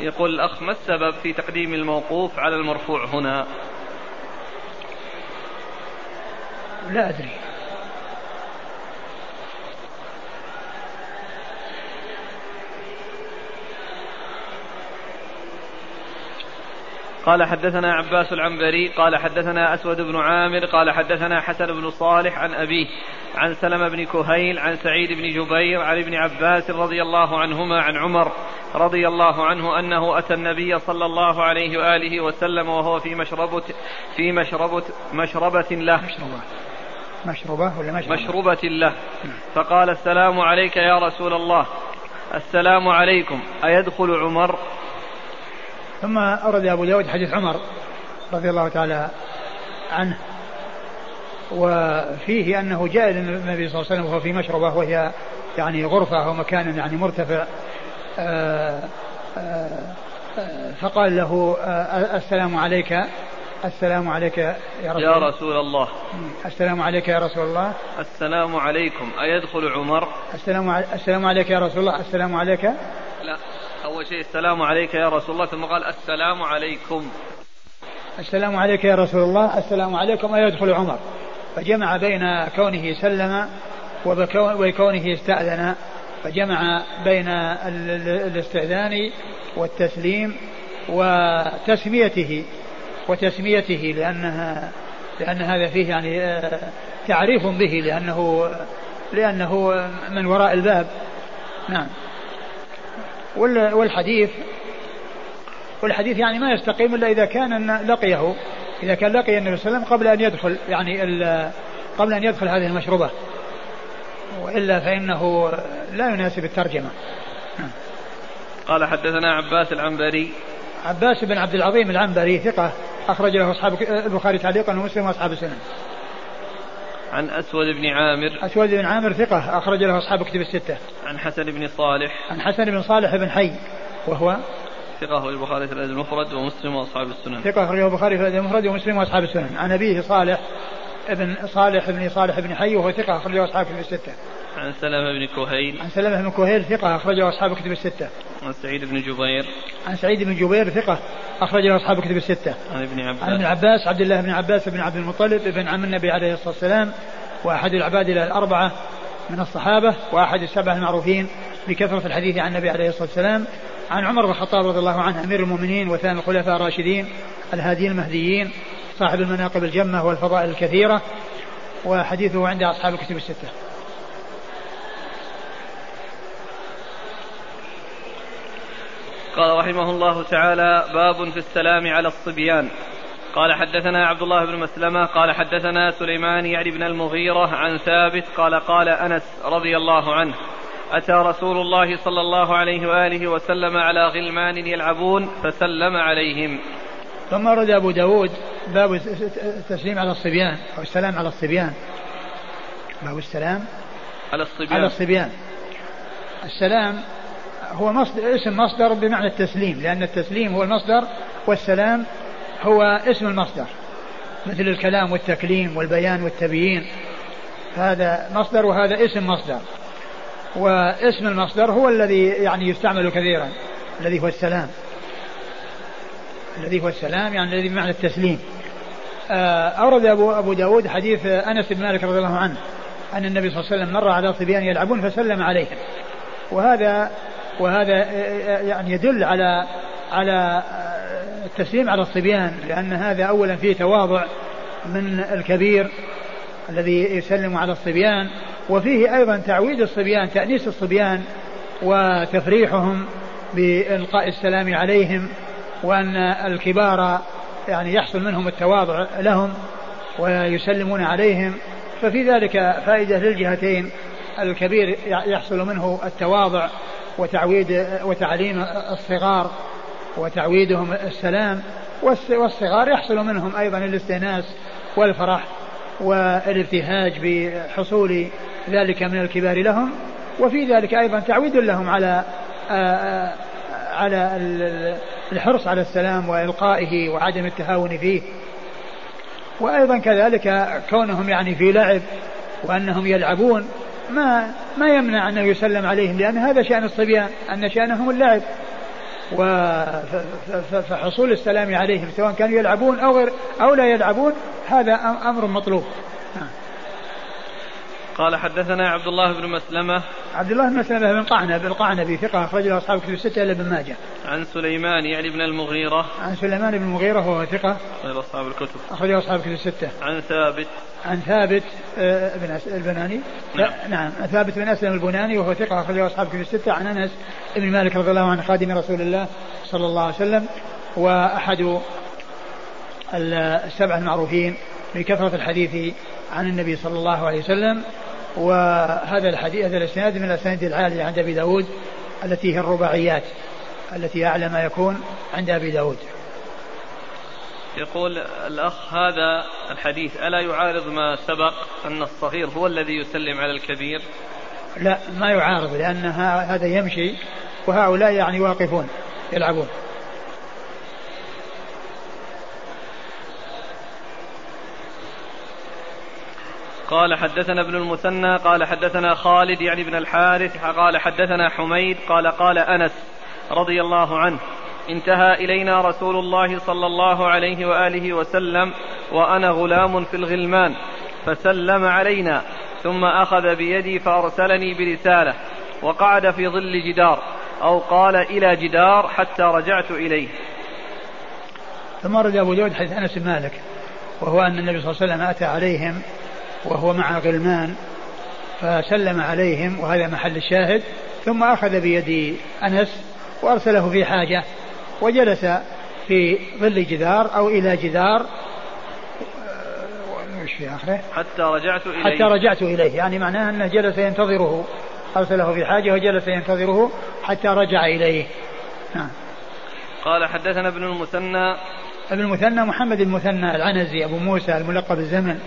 يقول الأخ ما السبب في تقديم الموقوف على المرفوع هنا؟ لا أدري. قال حدثنا عباس العنبري قال حدثنا أسود بن عامر قال حدثنا حسن بن صالح عن أبيه عن سلمة بن كهيل عن سعيد بن جبير عن ابن عباس رضي الله عنهما عن عمر رضي الله عنه أنه أتى النبي صلى الله عليه وآله وسلم وهو في مشربة في مشربة مشربة له. مشربة مشربة ولا مشربة مشربة له. فقال السلام عليك يا رسول الله. السلام عليكم. أيدخل عمر؟ ثم أورد أبو داود حديث عمر رضي الله تعالى عنه. وفيه أنه جاء إلى النبي صلى الله عليه وسلم وهو في مشربة وهي يعني غرفة أو مكان يعني مرتفع. آآ آآ فقال له السلام عليك السلام عليك يا رسول, يا رسول الله. السلام عليك يا رسول الله. السلام عليكم. أيدخل عمر السلام السلام عليك يا رسول الله. السلام عليك. لا. أول شيء السلام عليك يا رسول الله ثم قال السلام عليكم. السلام عليك يا رسول الله السلام عليكم أيدخل عمر فجمع بين كونه سلم وكونه استأذن فجمع بين الاستئذان والتسليم وتسميته وتسميته لأنها لأن هذا فيه يعني آه، تعريف به لأنه لأنه من وراء الباب. نعم. والحديث والحديث يعني ما يستقيم إلا إذا كان لقيه. إذا كان لقي النبي صلى الله عليه وسلم قبل أن يدخل يعني قبل أن يدخل هذه المشروبة. وإلا فإنه لا يناسب الترجمة. قال حدثنا عباس العنبري. عباس بن عبد العظيم العنبري ثقة أخرج له أصحاب البخاري تعليقا ومسلم وأصحاب السنن. عن أسود بن عامر. أسود بن عامر ثقة أخرج له أصحاب كتب الستة. عن حسن بن صالح. عن حسن بن صالح بن حي وهو ثقة البخاري في الأدب المفرد ومسلم وأصحاب السنن. ثقة أخرجه البخاري في الأدب المفرد ومسلم وأصحاب السنن. عن أبيه صالح ابن صالح بن صالح بن حي وهو ثقة أخرجه أصحاب كتب الستة. عن سلمة بن كهيل. عن سلمة بن كهيل ثقة أخرجه أصحاب كتب الستة. عن سعيد بن جبير. عن سعيد بن جبير ثقة أخرجه أصحاب كتب الستة. عن ابن عباس. عن ابن عباس عبد الله بن عباس بن عبد المطلب ابن عم النبي عليه الصلاة والسلام وأحد العباد الأربعة من الصحابة وأحد السبعة المعروفين بكثرة الحديث عن النبي عليه الصلاة والسلام. عن عمر بن الخطاب رضي الله عنه أمير المؤمنين وثاني الخلفاء الراشدين الهاديين المهديين صاحب المناقب الجمة والفضائل الكثيرة وحديثه عند أصحاب الكتب الستة. قال رحمه الله تعالى باب في السلام على الصبيان. قال حدثنا عبد الله بن مسلمة قال حدثنا سليمان يعني بن المغيرة عن ثابت قال قال أنس رضي الله عنه أتى رسول الله صلى الله عليه وآله وسلم على غلمان يلعبون فسلم عليهم. ثم ورد أبو داود باب التسليم على الصبيان أو السلام على الصبيان. باب السلام على الصبيان. على الصبيان. السلام هو مصدر اسم مصدر بمعنى التسليم لأن التسليم هو المصدر والسلام هو اسم المصدر مثل الكلام والتكليم والبيان والتبيين. هذا مصدر وهذا اسم مصدر واسم المصدر هو الذي يعني يستعمل كثيرا الذي هو السلام. الذي هو السلام يعني الذي بمعنى التسليم. آه، أورد أبو, أبو داود حديث أنس بن مالك رضي الله عنه أن النبي صلى الله عليه وسلم مر على صبيان يلعبون فسلم عليهم. وهذا وهذا يعني يدل على على التسليم على الصبيان لأن هذا أولا فيه تواضع من الكبير الذي يسلم على الصبيان وفيه أيضا تعويد الصبيان تأنيس الصبيان وتفريحهم بإلقاء السلام عليهم وأن الكبار يعني يحصل منهم التواضع لهم ويسلمون عليهم. ففي ذلك فائدة للجهتين الكبير يحصل منه التواضع وتعويد وتعليم الصغار وتعويدهم السلام والصغار يحصل منهم أيضا الاستئناس والفرح والابتهاج بحصول ذلك من الكبار لهم وفي ذلك أيضا تعويد لهم على على الحرص على السلام وإلقائه وعدم التهاون فيه. وأيضا كذلك كونهم يعني في لعب وأنهم يلعبون ما ما يمنع أنه يسلم عليهم لأن هذا شأن الصبيان أن شأنهم اللعب. فحصول السلام عليهم سواء كانوا يلعبون أو غير أو لا يلعبون هذا أمر مطلوب. قال حدثنا عبد الله بن مسلمة عبد الله بن مسلمة بن قعنب القعنبي ثقة أخرجه أصحاب كتب الستة إلا ابن ماجه. عن سليمان يعني بن المغيرة. عن سليمان بن المغيرة وهو ثقة. أخرج أصحاب الكتب. أخرجه أصحاب كتب الستة. عن ثابت. عن ثابت آه، بن البناني. نعم. نعم ثابت بن أسلم البناني وهو ثقة أخرجه أصحاب كتب الستة عن أنس بن مالك رضي الله عنه خادم رسول الله صلى الله عليه وسلم وأحد السبعة المعروفين بكثرة الحديث عن النبي صلى الله عليه وسلم وهذا الحديث هذا الإسناد من الاسانيد العاليه عند أبي داود التي هي الرباعيات التي أعلى ما يكون عند أبي داود. يقول الأخ هذا الحديث ألا يعارض ما سبق أن الصغير هو الذي يسلم على الكبير؟ لا ما يعارض لأن هذا يمشي وهؤلاء يعني واقفون يلعبون. قال حدثنا ابن المثنى قال حدثنا خالد يعني بن الحارث قال حدثنا حميد قال قال أنس رضي الله عنه انتهى إلينا رسول الله صلى الله عليه وآله وسلم وأنا غلام في الغلمان فسلم علينا ثم أخذ بيدي فأرسلني برسالة وقعد في ظل جدار أو قال إلى جدار حتى رجعت إليه. ثم رد أبو داود حديث أنس بن مالك وهو أن النبي صلى الله عليه وسلم أتى عليهم وهو مع غلمان فسلم عليهم وهذا محل الشاهد ثم أخذ بيد أنس وأرسله في حاجة وجلس في ظل جدار أو إلى جدار وش في آخره؟ حتى رجعت إليه. حتى رجعت إليه يعني معناه أنه جلس ينتظره أرسله في حاجة وجلس ينتظره حتى رجع إليه. نعم. قال حدثنا ابن المثنى. ابن المثنى محمد المثنى العنزي أبو موسى الملقب الزمن.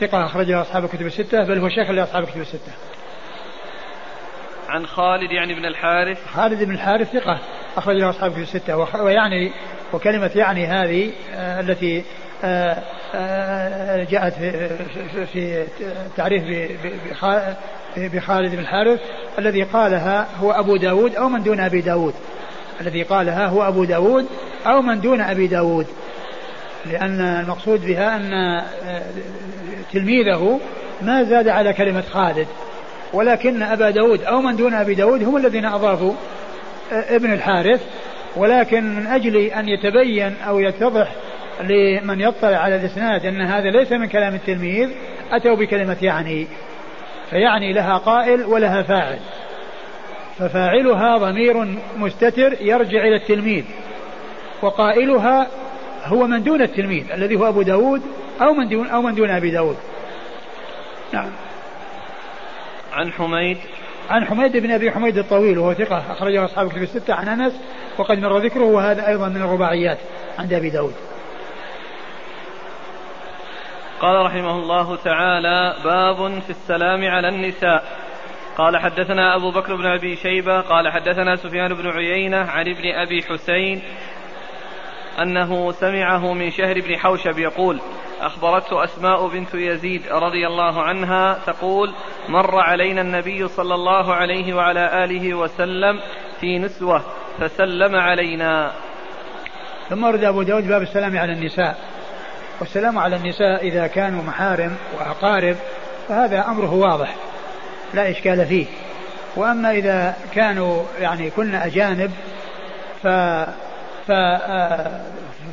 ثقة أخرجه أصحاب الكتب الستة بل هو شيخ لأصحاب الكتب الستة. عن خالد يعني بن الحارث. خالد بن الحارث ثقة أخرج له أصحاب الكتب الستة. ويعني وكلمة يعني هذه آه التي آه آه جاءت في, تعريف بخالد بن الحارث الذي قالها هو أبو داود أو من دون أبي داود. الذي قالها هو أبو داود أو من دون أبي داود. لأن المقصود بها أن تلميذه ما زاد على كلمة خالد ولكن أبا داود أو من دون أبي داود هم الذين أضافوا آه، ابن الحارث ولكن من أجل أن يتبين أو يتضح لمن يطلع على الإسناد أن هذا ليس من كلام التلميذ أتوا بكلمة يعني فيعني لها قائل ولها فاعل. ففاعلها ضمير مستتر يرجع إلى التلميذ وقائلها هو من دون التلميذ الذي هو أبو داود أو من دون أو من دون أبي داود. نعم. عن حميد. عن حميد بن أبي حميد الطويل وهو ثقة أخرجه أصحاب الكتب الستة عن أنس وقد مر ذكره وهذا أيضا من الرباعيات عند أبي داود. قال رحمه الله تعالى باب في السلام على النساء. قال حدثنا أبو بكر بن أبي شيبة قال حدثنا سفيان بن عيينة عن ابن أبي حسين أنه سمعه من شهر بن حوشب يقول أخبرته أسماء بنت يزيد رضي الله عنها تقول مر علينا النبي صلى الله عليه وعلى آله وسلم في نسوة فسلم علينا. ثم ورد أبو داود باب السلام على النساء. والسلام على النساء إذا كانوا محارم وأقارب فهذا أمره واضح لا إشكال فيه. وأما إذا كانوا يعني كن أجانب ف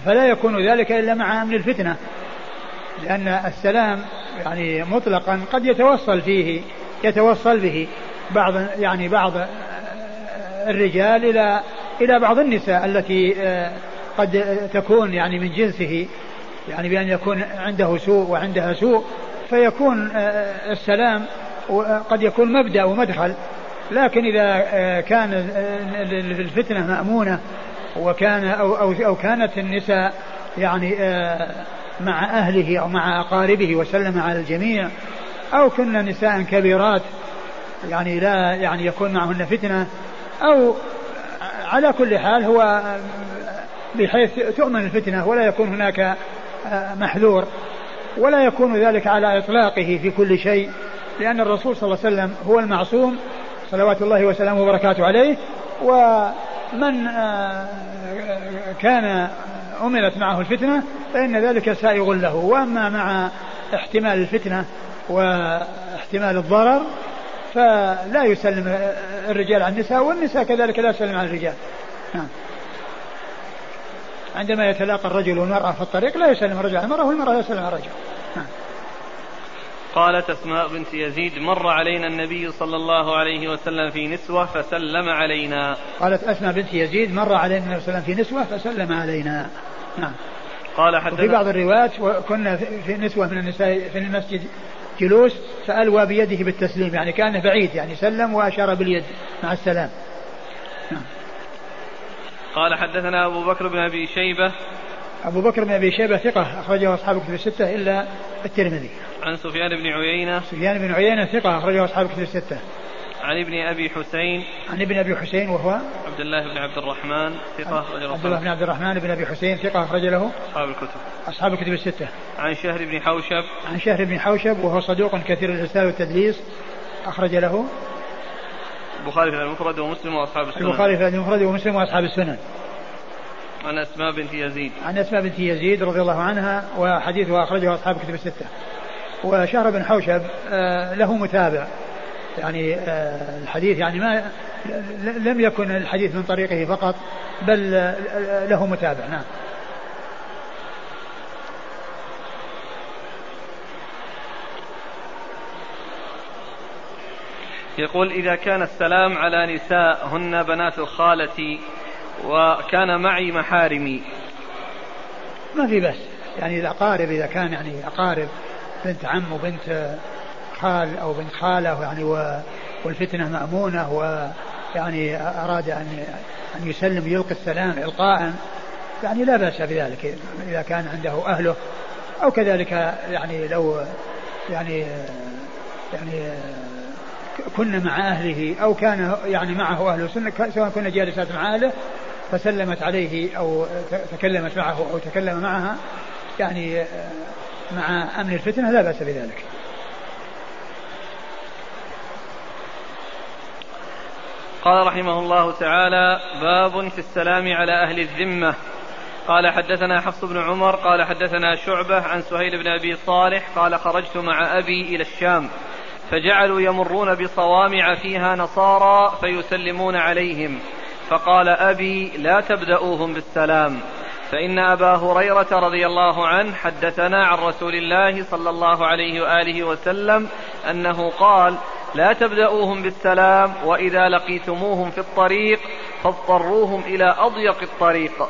فلا يكون ذلك إلا مع أمن الفتنة. لأن السلام يعني مطلقا قد يتوصل فيه يتوصل به بعض يعني بعض الرجال إلى إلى بعض النساء التي قد تكون يعني من جنسه يعني بأن يكون عنده سوء وعندها سوء فيكون السلام قد يكون مبدأ ومدخل. لكن إذا آه، كان الفتنة مأمونة وكان أو, أو, أو كانت النساء يعني آه، مع أهله أو مع أقاربه وسلم على الجميع أو كن نساء كبيرات يعني لا يعني يكون معهن فتنة أو على كل حال هو بحيث تؤمن الفتنة ولا يكون هناك محذور ولا يكون ذلك على إطلاقه في كل شيء لأن الرسول صلى الله عليه وسلم هو المعصوم صلوات الله وسلامه وبركاته عليه ومن آه، كان أمرت معه الفتنة فإن ذلك سائغ له. وأما مع احتمال الفتنة واحتمال الضرر فلا يسلم الرجال على النساء والنساء كذلك لا يسلم على الرجال. نعم. عندما يتلاقى الرجل والمرأة في الطريق لا يسلم الرجل على المرأة والمرأة لا يسلم على الرجل. نعم. قالت أسماء بنت يزيد مر علينا النبي صلى الله عليه وسلم في نسوة فسلم علينا. قالت أسماء بنت يزيد مر علينا النبي صلى الله عليه وسلم في نسوة فسلم علينا. نعم. قال حدثنا وفي بعض الروايات كنا في نسوة من النساء في المسجد جلوس فألوى بيده بالتسليم يعني كان بعيد يعني سلم وأشار باليد مع السلام. نعم. قال حدثنا أبو بكر بن أبي شيبة أبو بكر بن أبي شيبة ثقة أخرجه أصحاب كتب الستة إلا الترمذي. عن سفيان بن عيينة. سفيان بن عيينة ثقة أخرجه أصحاب كتب الستة. عن ابن أبي حسين. عن ابن أبي حسين وهو عبد الله بن عبد الرحمن ثقة أخرج عبد الله بن عبد الرحمن بن أبي حسين ثقة أخرج له أصحاب الكتب. أصحاب الكتب الستة. عن شهر بن حوشب. عن شهر بن حوشب وهو صدوق كثير الإرسال والتدليس أخرج له البخاري في المفرد ومسلم وأصحاب السنن. البخاري في المفرد ومسلم وأصحاب السنن. عن أسماء بنت يزيد. عن أسماء بنت يزيد رضي الله عنها وحديثها أخرجه أصحاب الكتب الستة. وشهر بن حوشب آه، له متابع. يعني آه، الحديث يعني ما لم يكن الحديث من طريقه فقط بل آه، له متابع. نعم. يقول إذا كان السلام على نساء هن بنات خالتي وكان معي محارمي. ما في بس. يعني الأقارب إذا كان يعني أقارب بنت عم وبنت خال أو بنت خالة يعني والفتنة مأمونة ويعني أراد أن أن يسلم يلقي السلام إلقاء يعني لا بأس بذلك. إذا كان عنده أهله أو كذلك يعني لو يعني يعني كنا مع أهله أو كان يعني معه أهله سواء كنا جالسات مع أهله فسلمت عليه أو تكلمت معه أو تكلم معها يعني مع أمن الفتنة لا بأس بذلك. قال رحمه الله تعالى باب في السلام على أهل الذمة. قال حدثنا حفص بن عمر قال حدثنا شعبة عن سهيل بن أبي صالح قال خرجت مع أبي إلى الشام فجعلوا يمرون بصوامع فيها نصارى فيسلمون عليهم. فقال أبي لا تبدأوهم بالسلام. فإن أبا هريرة رضي الله عنه حدثنا عن رسول الله صلى الله عليه وآله وسلم أنه قال لا تبدأوهم بالسلام وإذا لقيتموهم في الطريق فاضطروهم إلى أضيق الطريق.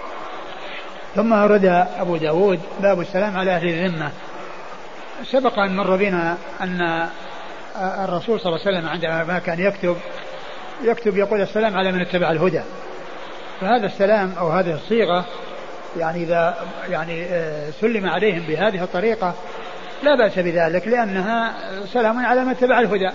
ثم أورد أبو داود باب السلام على أهل الذمة. سبق أن مر بنا أن الرسول صلى الله عليه وسلم عندما كان يكتب يكتب يقول السلام على من اتبع الهدى. فهذا السلام أو هذه الصيغة يعني إذا يعني آه، سلم عليهم بهذه الطريقة لا بأس بذلك لأنها سلام على من اتبع الهدى.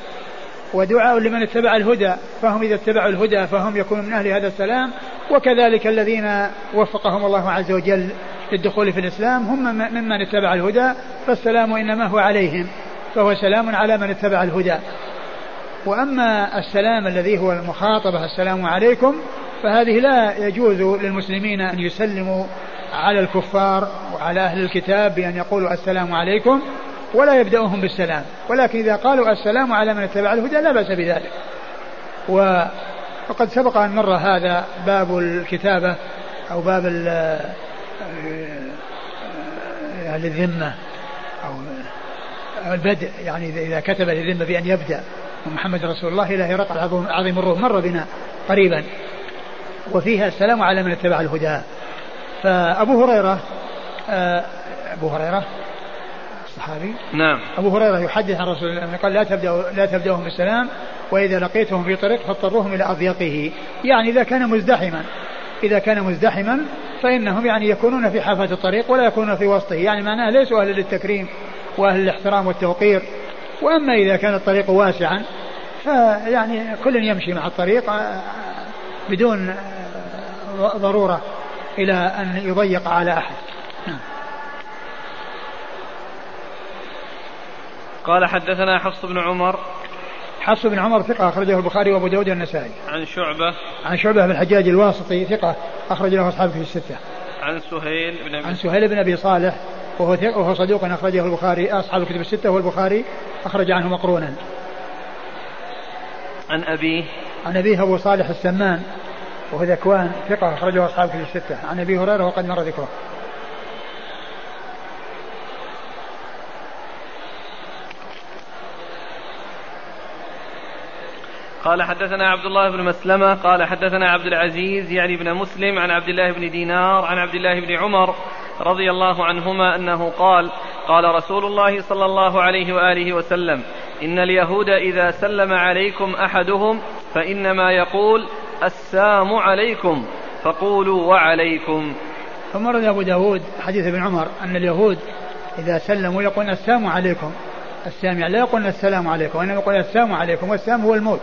ودعاء لمن اتبع الهدى فهم إذا اتبعوا الهدى فهم يكونون من أهل هذا السلام. وكذلك الذين وفقهم الله عز وجل للدخول في الإسلام هم ممن اتبع الهدى فالسلام إنما هو عليهم فهو سلام على من اتبع الهدى. وأما السلام الذي هو المخاطبة السلام عليكم فهذه لا يجوز للمسلمين أن يسلموا على الكفار وعلى أهل الكتاب بأن يقولوا السلام عليكم ولا يبدأهم بالسلام. ولكن إذا قالوا السلام على من اتبع الهدى لا بأس بذلك. وقد سبق أن مر هذا باب الكتابة أو باب الذمة أو البدء يعني إذا كتب للذمة بأن يبدأ. ومحمد رسول الله إلى هرقل عظيم الروم مر بنا قريبا. وفيها السلام على من اتبع الهدى. فأبو هريرة آه، أبو هريرة صحابي؟ نعم. أبو هريرة يحدث عن رسول الله قال لا تبدأ لا تبدأهم بالسلام وإذا لقيتهم في طريق فاضطروهم إلى أضيقه. يعني إذا كان مزدحما. إذا كان مزدحما فإنهم يعني يكونون في حافة الطريق ولا يكونون في وسطه. يعني معناه ليسوا أهل للتكريم وأهل الاحترام والتوقير. وأما إذا كان الطريق واسعا فيعني كل يمشي مع الطريق آه، بدون آه، ضرورة إلى أن يضيق على أحد نعم. قال حدثنا حفص بن عمر حفص بن عمر ثقة أخرجه البخاري وأبو داود والنسائي. عن شعبة. عن شعبة بن الحجاج الواسطي ثقة أخرج له أصحاب في الستة. عن سهيل بن أبي عن سهيل بن أبي صالح وهو وهو صدوق أخرجه البخاري أصحاب الكتب الستة والبخاري أخرج عنه مقرونا. عن أبيه. عن أبيه أبو صالح السمان وهو ذكوان ثقة أخرجه أصحاب الكتب الستة. عن أبي هريرة وقد مر ذكره. قال حدثنا عبد الله بن مسلمة قال حدثنا عبد العزيز يعني بن مسلم عن عبد الله بن دينار عن عبد الله بن عمر رضي الله عنهما أنه قال قال رسول الله صلى الله عليه وآله وسلم إن اليهود إذا سلم عليكم أحدهم فإنما يقول السام عليكم فقولوا وعليكم. ثم رد أبو داود حديث ابن عمر أن اليهود إذا سلموا يقول السام عليكم. السامع لا يقول السلام عليكم وإنما يقول السلام عليكم والسام هو الموت.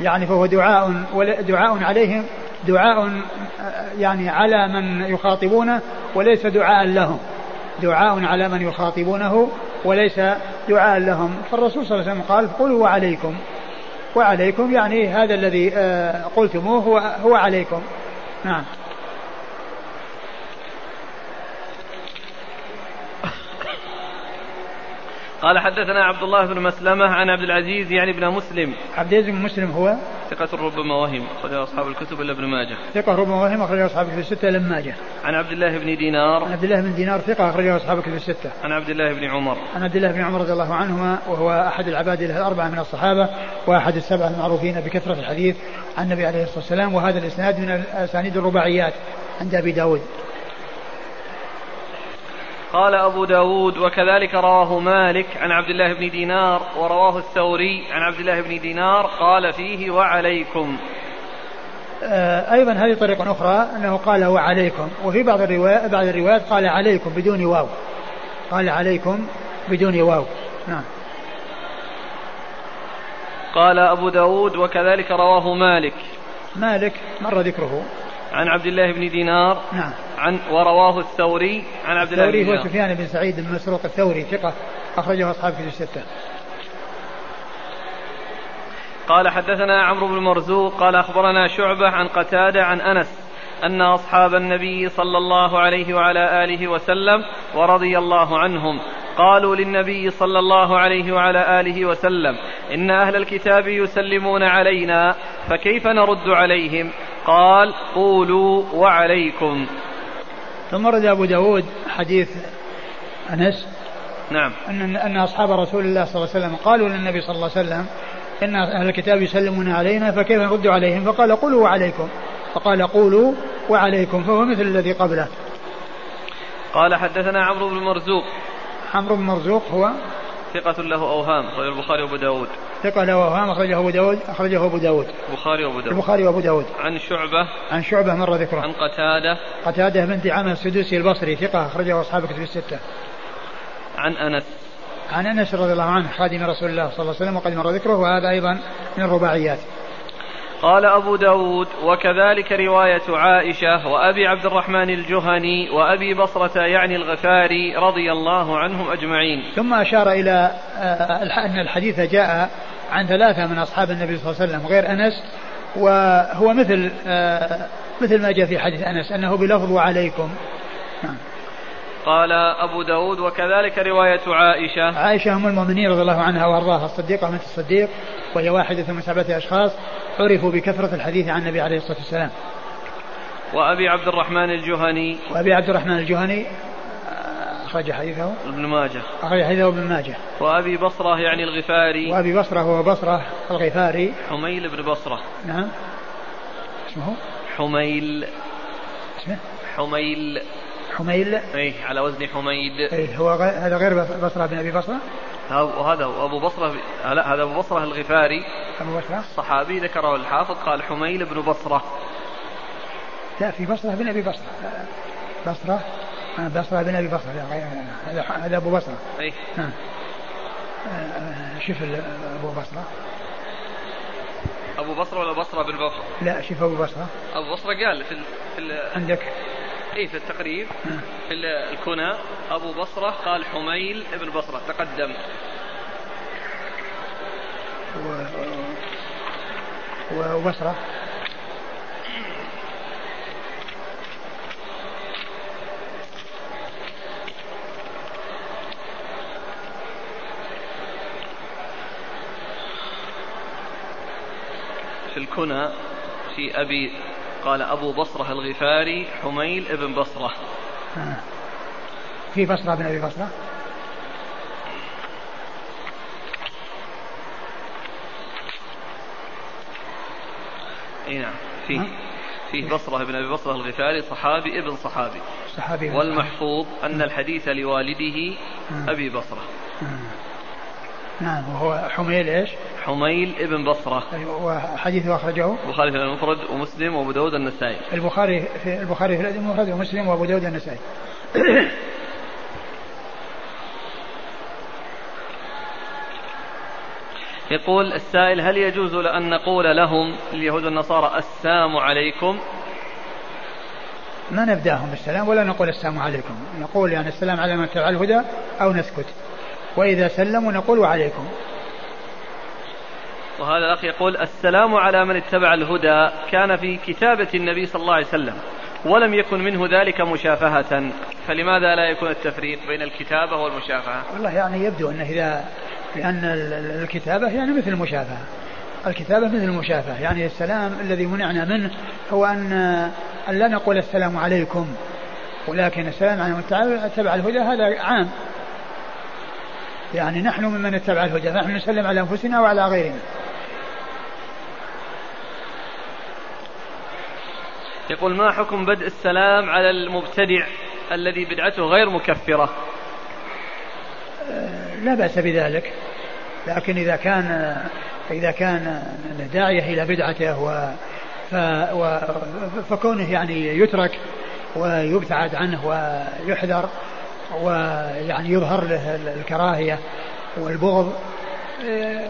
يعني فهو دعاء دعاء عليهم دعاء يعني على من يخاطبونه وليس دعاء لهم. دعاء على من يخاطبونه وليس دعاء لهم. فالرسول صلى الله عليه وسلم قال قولوا وعليكم وعليكم يعني هذا الذي آه، قلتموه هو, هو عليكم. نعم. قال حدثنا عبد الله بن مسلمة عن عبد العزيز يعني ابن مسلم. عبد العزيز بن مسلم هو ثقة ربما وهم أخرجه أصحاب الكتب إلا ابن ماجه. ثقة ربما وهم أخرجه أصحاب الكتب الستة إلا ابن ماجه. عن عبد الله بن دينار. عن عبد الله بن دينار ثقة أخرجه أصحاب الكتب الستة. عن عبد الله بن عمر. عن عبد الله بن عمر رضي الله عنهما وهو أحد العباد الأربعة من الصحابة وأحد السبعة المعروفين بكثرة الحديث عن النبي عليه الصلاة والسلام وهذا الإسناد من أسانيد الرباعيات عند أبي داود. قال أبو داود وكذلك رواه مالك عن عبد الله بن دينار ورواه الثوري عن عبد الله بن دينار قال فيه وعليكم. آه، أيضا هذه طريقة أخرى أنه قال وعليكم. وفي بعض الروايات بعض الروايات قال عليكم بدون واو. قال عليكم بدون واو. نعم. قال أبو داود وكذلك رواه مالك. مالك مر ذكره. عن عبد الله بن دينار نعم. عن ورواه الثوري عن عبد الله بن دينار الثوري هو سفيان بن سعيد بن مسروق الثوري ثقة أخرجه أصحاب كتب الستة. قال حدثنا عمرو بن مرزوق قال أخبرنا شعبة عن قتادة عن أنس أن أصحاب النبي صلى الله عليه وعلى آله وسلم ورضي الله عنهم قالوا للنبي صلى الله عليه وعلى آله وسلم إن أهل الكتاب يسلمون علينا فكيف نرد عليهم؟ قال قولوا وعليكم. ثم رد أبو داود حديث أنس نعم. أن أن أصحاب رسول الله صلى الله عليه وسلم قالوا للنبي صلى الله عليه وسلم إن أهل الكتاب يسلمون علينا فكيف نرد عليهم؟ فقال قولوا وعليكم. فقال قولوا وعليكم فهو مثل الذي قبله. قال حدثنا عمرو بن مرزوق عمرو بن مرزوق هو ثقة له أوهام أخرجه البخاري وأبو داود. ثقة له أوهام أخرجه أبو داود أخرجه أبو داود. البخاري وأبو داود. البخاري وأبو داود. عن شعبة. عن شعبة مر ذكره. عن قتادة. قتادة بن دعامة السدوسي البصري ثقة أخرجه أصحاب كتب الستة. عن أنس. عن أنس رضي الله عنه خادم رسول الله صلى الله عليه وسلم وقد مر ذكره وهذا أيضا من الرباعيات قال أبو داود وكذلك رواية عائشة وأبي عبد الرحمن الجهني وأبي بصرة يعني الغفاري رضي الله عنهم أجمعين ثم أشار إلى آه، أن الحديث جاء عن ثلاثة من أصحاب النبي صلى الله عليه وسلم غير أنس وهو مثل آه، مثل ما جاء في حديث أنس أنه بلفظ وعليكم نعم. قال أبو داود وكذلك رواية عائشة. عائشة أم المؤمنين رضي الله عنها وأرضاها الصديقة بنت الصديق وهي واحدة من سبعة أشخاص عرفوا بكثرة الحديث عن النبي عليه الصلاة والسلام. وأبي عبد الرحمن الجهني. وأبي عبد الرحمن الجهني أخرج حديثه. ابن ماجه. أخرج حديثه ابن ماجه. وأبي بصرة يعني الغفاري. وأبي بصرة هو بصرة الغفاري. حميل بن بصرة. نعم. اسمه؟ حميل. اسمه؟ حميل. حميل اي على وزن حميد. اي هو هذا غير بصرة بن أبي بصرة؟ وهذا أبو بصرة لا هذا أبو بصرة الغفاري. أبو بصرة؟ صحابي ذكره الحافظ قال حميل بن بصرة. لا في بصرة بن أبي بصرة. بصرة؟ بصرة بن أبي بصرة. هذا هذا أبو بصرة. اي نعم. شوف أبو بصرة. أبو بصرة ولا بصرة بن بصرة؟ لا شوف أبو بصرة. أبو بصرة قال في ال... في ال... عندك؟ في التقريب في الكنى. أبو بصرة قال حميل ابن بصرة تقدم. و... وبصره في الكنى في أبي قال أبو بصرة الغفاري حميل ابن بصرة. آه. في بصرة بن أبي بصرة؟ اي نعم. فيه فيه بصرة بن أبي بصرة الغفاري صحابي ابن صحابي. صحابي والمحفوظ أن الحديث لوالده أبي بصرة. نعم وهو حميل إيش؟ حميل ابن بصرة. وحديثه أخرجه؟ البخاري في المفرد ومسلم وأبو داود النسائي. البخاري في البخاري في المفرد ومسلم وأبو داود النسائي. يقول السائل هل يجوز أن نقول لهم اليهود والنصارى السلام عليكم؟ ما نبدأهم بالسلام ولا نقول السلام عليكم. نقول يعني السلام على من اتبع الهدى أو نسكت. وإذا سلموا نقول وعليكم. وهذا الأخ يقول السلام على من اتبع الهدى. كان في كتابة النبي صلى الله عليه وسلم ولم يكن منه ذلك مشافهة. فلماذا لا يكون التفريق بين الكتابة والمشافهة؟ والله يعني يبدو أنه إذا لأن الكتابة يعني مثل المشافهة الكتابة مثل المشافهة يعني السلام الذي منعنا منه هو أن أن لا نقول السلام عليكم ولكن السلام على من اتبع الهدى هذا عام. يعني نحن ممن اتبع الهدى نحن نسلم على أنفسنا وعلى غيرنا. يقول ما حكم بدء السلام على المبتدع الذي بدعته غير مكفرة؟ لا بأس بذلك. لكن إذا كان إذا كان داعية إلى بدعته و فكونه يعني يترك ويبتعد عنه ويحذر ويعني يظهر له الكراهية والبغض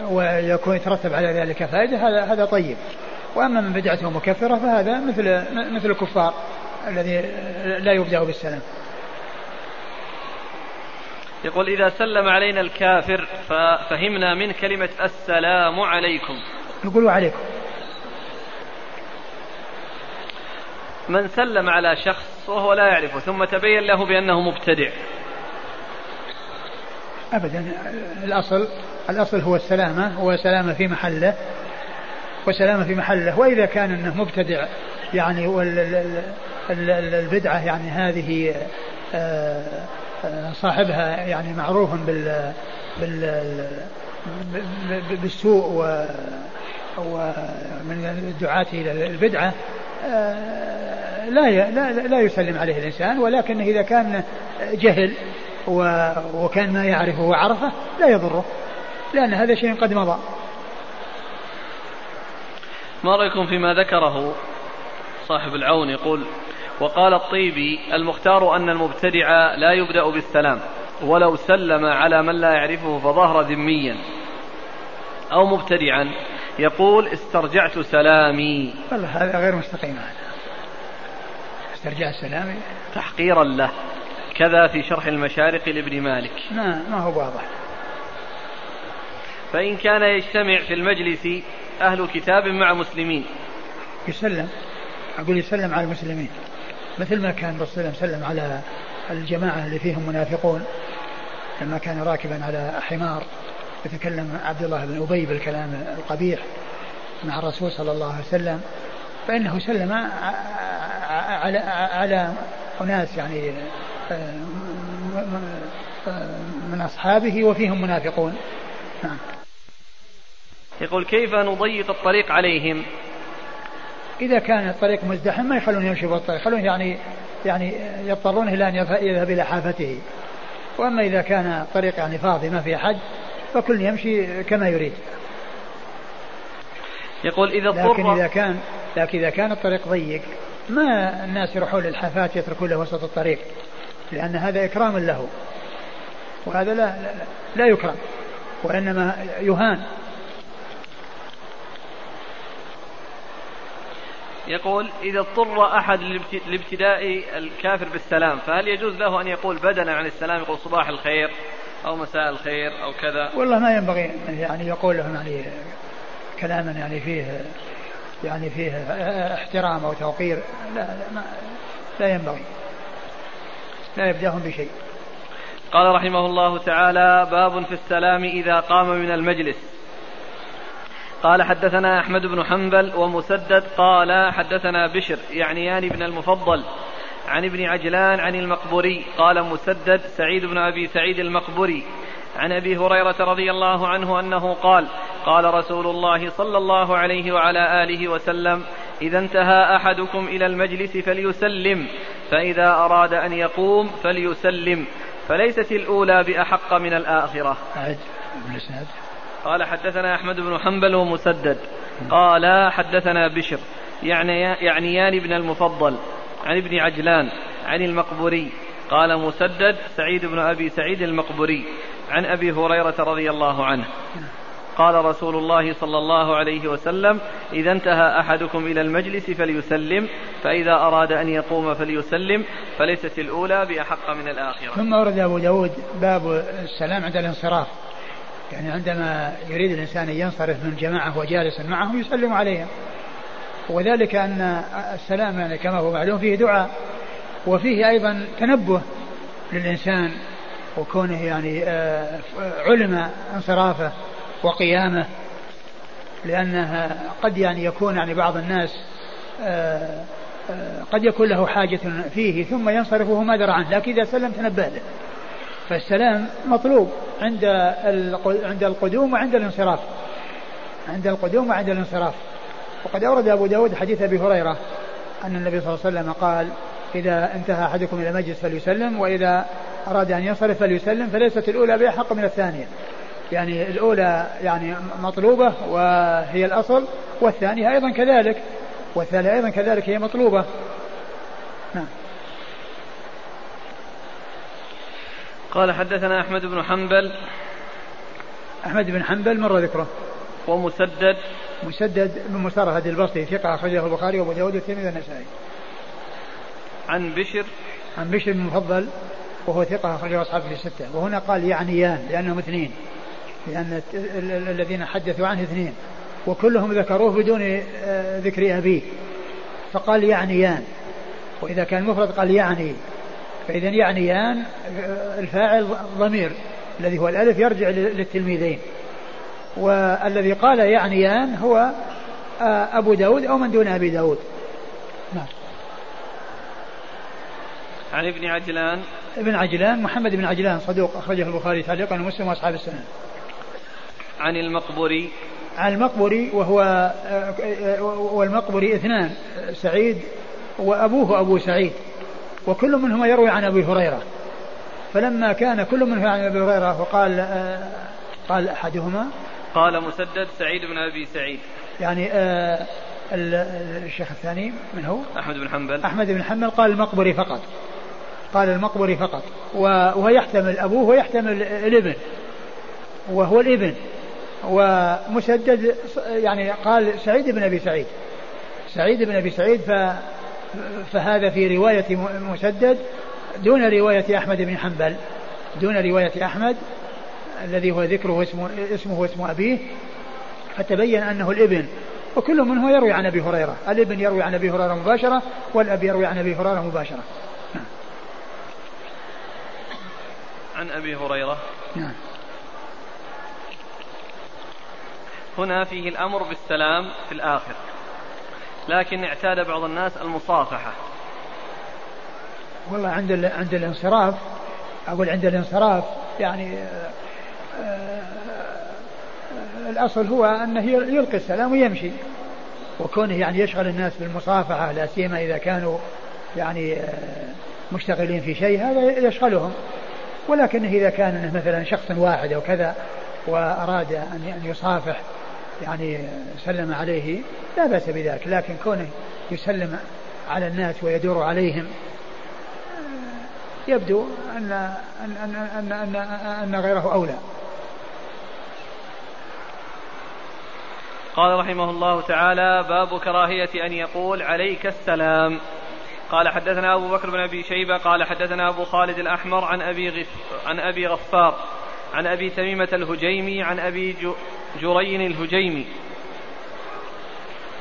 ويكون يترتب على ذلك. فائدة هذا هذا طيب. وأما من بدعته مكفرة فهذا مثل مثل الكفار الذي لا يبدأ بالسلام. يقول إذا سلم علينا الكافر ففهمنا من كلمة السلام عليكم. نقول عليكم من سلم على شخص وهو لا يعرفه ثم تبين له بأنه مبتدع. أبدا. الأصل الأصل هو السلامة هو سلامة في محله وسلامة في محله. وإذا كان أنه مبتدع يعني البدعة يعني هذه آه، آه، صاحبها يعني معروف بال بالسوء و ومن الدعاة إلى البدعة. لا لا لا يسلم عليه الإنسان ولكن إذا كان جهل وكان ما يعرفه وعرفه لا يضره لأن هذا شيء قد مضى. ما رأيكم فيما ذكره صاحب العون يقول وقال الطيبي المختار أن المبتدع لا يبدأ بالسلام ولو سلم على من لا يعرفه فظهر ذميا أو مبتدعا. يقول استرجعت سلامي. والله هذا غير مستقيم هذا. استرجع سلامي؟ تحقيرا له. كذا في شرح المشارق لابن مالك. ما ما هو واضح. فإن كان يجتمع في المجلس أهل كتاب مع مسلمين. يسلم. أقول يسلم على المسلمين. مثل ما كان الرسول صلى الله عليه وسلم على الجماعة اللي فيهم منافقون. لما كان راكبا على حمار. يتكلم عبد الله بن أبي بالكلام القبيح مع الرسول صلى الله عليه وسلم فإنه سلم على على أناس يعني آه، من أصحابه وفيهم منافقون. نعم. يقول كيف نضيق الطريق عليهم؟ إذا كان الطريق مزدحم ما يخلون يمشي بالطريق يخلون يعني يعني يضطرون إلى أن يذهب إلى حافته. وأما إذا كان الطريق يعني فاضي ما في أحد فكل يمشي كما يريد. يقول إذا اضطر لكن إذا كان لكن إذا كان الطريق ضيق ما الناس يروحون للحافات يتركون له وسط الطريق لأن هذا إكرام له. وهذا لا, لا, لا يكرم وإنما يهان. يقول إذا اضطر أحد لابتداء الكافر بالسلام فهل يجوز له أن يقول بدلا عن السلام يقول صباح الخير؟ أو مساء الخير أو كذا. والله ما ينبغي يعني يقول لهم يعني كلاما يعني فيه يعني فيه احترام أو توقير. لا لا, ما لا ينبغي. لا يبدأهم بشيء. قال رحمه الله تعالى باب في السلام إذا قام من المجلس. قال حدثنا أحمد بن حنبل ومسدد قال حدثنا بشر يعنيان بن المفضل. عن ابن عجلان عن المقبوري قال مسدد سعيد بن أبي سعيد المقبوري. عن أبي هريرة رضي الله عنه أنه قال قال رسول الله صلى الله عليه وعلى آله وسلم إذا انتهى أحدكم إلى المجلس فليسلم فإذا أراد أن يقوم فليسلم فليست الأولى بأحق من الآخرة. قال حدثنا أحمد بن حنبل ومسدد. قال حدثنا بشر يعني يعنيان ابن المفضل. عن ابن عجلان عن المقبوري قال مسدد سعيد بن أبي سعيد المقبوري عن أبي هريرة رضي الله عنه. قال رسول الله صلى الله عليه وسلم إذا انتهى أحدكم إلى المجلس فليسلم فإذا أراد أن يقوم فليسلم فليست الأولى بأحق من الآخرة. ثم ورد أبو داود باب السلام عند الانصراف. يعني عندما يريد الإنسان أن ينصرف من جماعة وجالس معهم يسلم عليهم. وذلك أن السلام يعني كما هو معلوم فيه دعاء وفيه أيضا تنبه للإنسان وكونه يعني آه، علم انصرافه وقيامه لأنها قد يعني يكون يعني بعض الناس آه، آه، قد يكون له حاجة فيه ثم ينصرف وهو ما درى عنه لكن إذا سلم تنبه له. فالسلام مطلوب عند عند القدوم وعند الانصراف. عند القدوم وعند الانصراف. وقد أورد أبو داود حديث أبي هريرة أن النبي صلى الله عليه وسلم قال إذا انتهى أحدكم إلى مجلس فليسلم وإذا أراد أن ينصرف فليسلم فليست الأولى بأحق من الثانية. يعني الأولى يعني مطلوبة وهي الأصل والثانية أيضا كذلك والثانية أيضا كذلك هي مطلوبة. نعم. قال حدثنا أحمد بن حنبل. أحمد بن حنبل مر ذكره. ومسدد. مسدد بن مسرهد البصري ثقة أخرجه البخاري وأبو داود والترمذي والنسائي. عن بشر. عن بشر بن مفضل وهو ثقة أخرجه أصحابه في الستة. وهنا قال يعنيان لأنهم اثنين. لأن الذين حدثوا عنه اثنين. وكلهم ذكروه بدون آه، ذكر أبيه. فقال يعنيان. وإذا كان مفرد قال يعني. فإذا يعنيان آه، الفاعل ضمير الذي هو الألف يرجع للتلميذين. والذي قال يعنيان هو آه، أبو داود أو من دون أبي داود. نعم. عن ابن عجلان. ابن عجلان محمد بن عجلان صدوق أخرجه البخاري تعليقا ومسلم وأصحاب السنة. عن المقبري. عن المقبري وهو والمقبري اثنان سعيد وأبوه أبو سعيد وكل منهما يروي عن أبي هريرة. فلما كان كل منهما عن أبي هريرة وقال قال أحدهما قال مسدد سعيد بن أبي سعيد. يعني آه الشيخ الثاني من هو؟ أحمد بن حنبل. أحمد بن حنبل قال المقبري فقط. قال المقبري فقط. وهو يحتمل أبوه ويحتمل الإبن. وهو الإبن. ومسدد يعني قال سعيد بن أبي سعيد. سعيد بن أبي سعيد ف فهذا في رواية مسدد دون رواية أحمد بن حنبل. دون رواية أحمد الذي هو ذكره اسمه اسمه واسم أبيه فتبين أنه الإبن وكل منه يروي عن أبي هريرة، الإبن يروي عن أبي هريرة مباشرة والأب يروي عن أبي هريرة مباشرة. نعم. عن أبي هريرة نعم. هنا فيه الأمر بالسلام في الآخر لكن اعتاد بعض الناس المصافحة والله عند عند الانصراف أقول عند الانصراف يعني آه، الأصل هو أنه يلقي السلام ويمشي. وكونه يعني يشغل الناس بالمصافحة لا سيما إذا كانوا يعني آه، مشتغلين في شيء هذا يشغلهم. ولكن إذا كان مثلا شخص واحد أو كذا وأراد أن يصافح يعني سلم عليه لا بأس بذلك. لكن كونه يسلم على الناس ويدور عليهم يبدو أن أن أن أن, أن, أن غيره أولى. قال رحمه الله تعالى باب كراهية أن يقول عليك السلام. قال حدثنا أبو بكر بن أبي شيبة قال حدثنا أبو خالد الأحمر عن أبي غف عن أبي غفار عن أبي تميمة الهجيمي عن أبي جرين الهجيمي.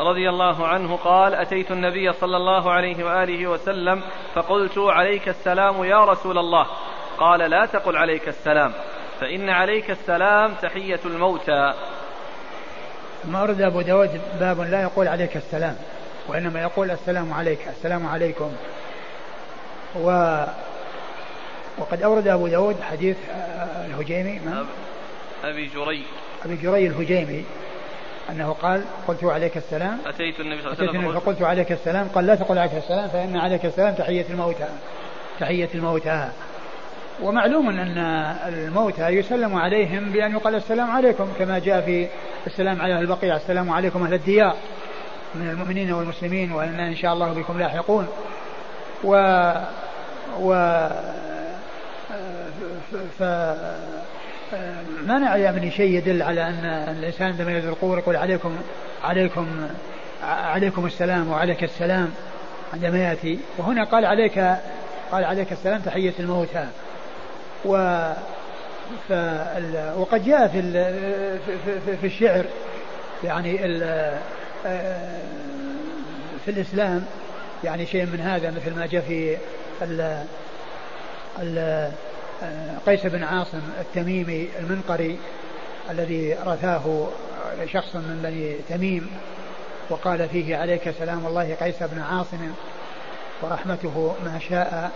رضي الله عنه قال أتيت النبي صلى الله عليه وآله وسلم فقلت عليك السلام يا رسول الله. قال لا تقل عليك السلام فإن عليك السلام تحية الموتى. ثم أورد أبو داود باب لا يقول عليك السلام وإنما يقول السلام عليك السلام عليكم. و وقد أورد أبو داود حديث الهجيمي أبي جري أبي جري الهجيمي أنه قال قلت عليك السلام. أتيت النبي صلى الله عليه وسلم فقلت عليك السلام قال لا تقل عليك السلام فإن عليك السلام تحية الموتى تحية الموتى. ومعلوم أن الموتى يسلم عليهم بأن يقال السلام عليكم كما جاء في السلام على البقيع. السلام عليكم أهل الديار من المؤمنين والمسلمين وأن إن شاء الله بكم لاحقون. و و ف ما نعلم شيء يدل على أن الإنسان عندما ينزل القبور يقول عليكم عليكم عليكم السلام وعليك السلام عندما يأتي. وهنا قال عليك قال عليك السلام تحية الموتى. و وقد جاء في في, في الشعر يعني في الإسلام يعني شيء من هذا مثل ما جاء في ال ال قيس بن عاصم التميمي المنقري الذي رثاه شخص من بني تميم وقال فيه عليك سلام الله قيس بن عاصم ورحمته ما شاء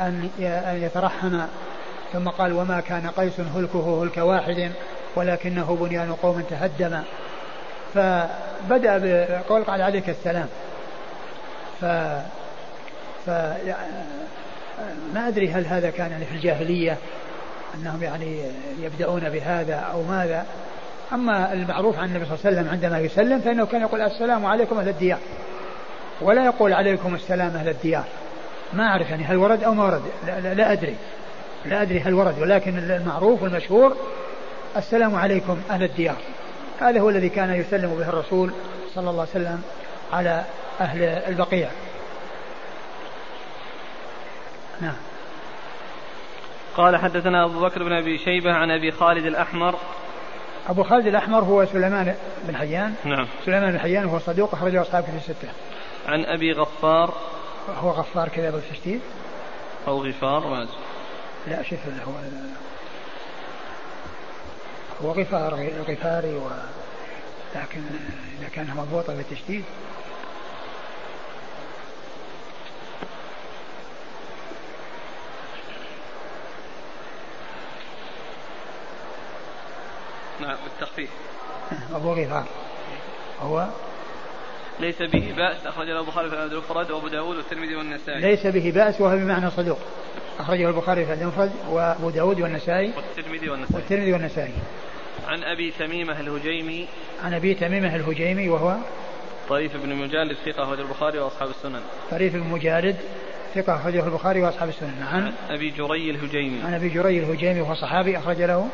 أن يترحم ثم قال وما كان قيس هلكه هلك واحد ولكنه بنيان قوم تهدم. فبدأ بقول قال عليك السلام. ف ف ما أدري هل هذا كان يعني في الجاهلية أنهم يعني يبدأون بهذا أو ماذا. أما المعروف عن النبي صلى الله عليه وسلم عندما يسلم فإنه كان يقول السلام عليكم أهل الديار ولا يقول عليكم السلام أهل الديار. ما أعرف يعني هل ورد أو ما ورد لا, لا, لا أدري. لا أدري هل ورد ولكن المعروف والمشهور السلام عليكم أهل الديار. هذا هو الذي كان يسلم به الرسول صلى الله عليه وسلم على أهل البقيع. نعم. قال حدثنا أبو بكر بن أبي شيبة عن أبي خالد الأحمر. أبو خالد الأحمر هو سليمان بن حيان. نعم. سليمان بن حيان هو صدوق أخرجه أصحاب في الستة. عن أبي غفار. هو غفار كذا بالتشديد أو غفار ما أدري. لا شوف هو هو غفار غفاري و لكن إذا كان مضبوطة بالتشديد. نعم بالتخفيف. أبو غفار. هو؟ ليس به بأس أخرجه البخاري في المفرد وأبو داود والترمذي والنسائي. ليس به بأس وهو بمعنى صدوق. أخرجه البخاري في المفرد وأبو داود والنسائي. والترمذي والنسائي. والترمذي والنسائي. عن أبي تميمة الهجيمي. عن أبي تميمة الهجيمي وهو طريف بن مجالد ثقة أخرجه البخاري وأصحاب السنن. طريف بن مجالد ثقة أخرجه البخاري وأصحاب السنن. عن أبي جري الهجيمي. عن أبي جري الهجيمي وهو صحابي أخرج له.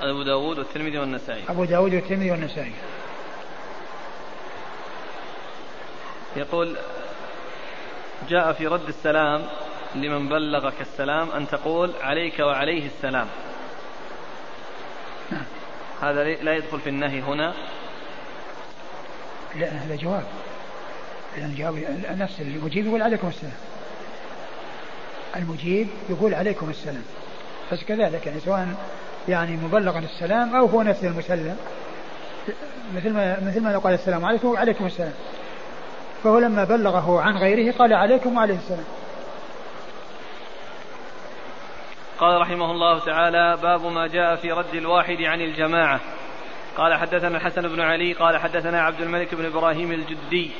أبو داود والترمذي والنسائي. أبو داود والترمذي والنسائي. يقول جاء في رد السلام لمن بلغك السلام أن تقول عليك وعليه السلام. نعم. هذا لا يدخل في النهي هنا. لا هذا جواب. لأن الجواب نفس المجيب يقول عليكم السلام. المجيب يقول عليكم السلام. بس كذلك يعني سواء يعني مبلغا السلام أو هو نفس المسلم. مثل ما مثل ما قال السلام عليكم وعليكم السلام. فهو لما بلغه عن غيره قال عليكم وعليه السلام. قال رحمه الله تعالى باب ما جاء في رد الواحد عن الجماعة. قال حدثنا الحسن بن علي قال حدثنا عبد الملك بن إبراهيم الجدي.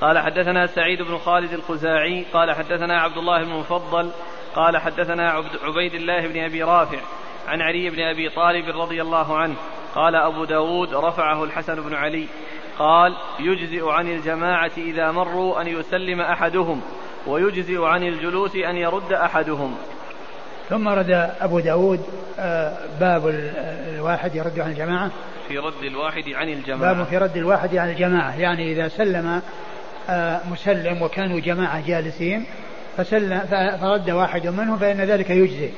قال حدثنا سعيد بن خالد الخزاعي قال حدثنا عبد الله بن المفضل قال حدثنا عبيد الله بن أبي رافع عن علي بن أبي طالب رضي الله عنه. قال أبو داود رفعه الحسن بن علي. قال يجزئ عن الجماعة إذا مروا أن يسلم أحدهم. ويجزئ عن الجلوس أن يرد أحدهم. ثم رد أبو داود آه، باب الواحد يرد عن الجماعة. في رد الواحد عن الجماعة. باب في رد الواحد عن الجماعة. يعني إذا سلم آه، مسلم وكانوا جماعة جالسين فسلم فرد واحد منهم فإن ذلك يجزي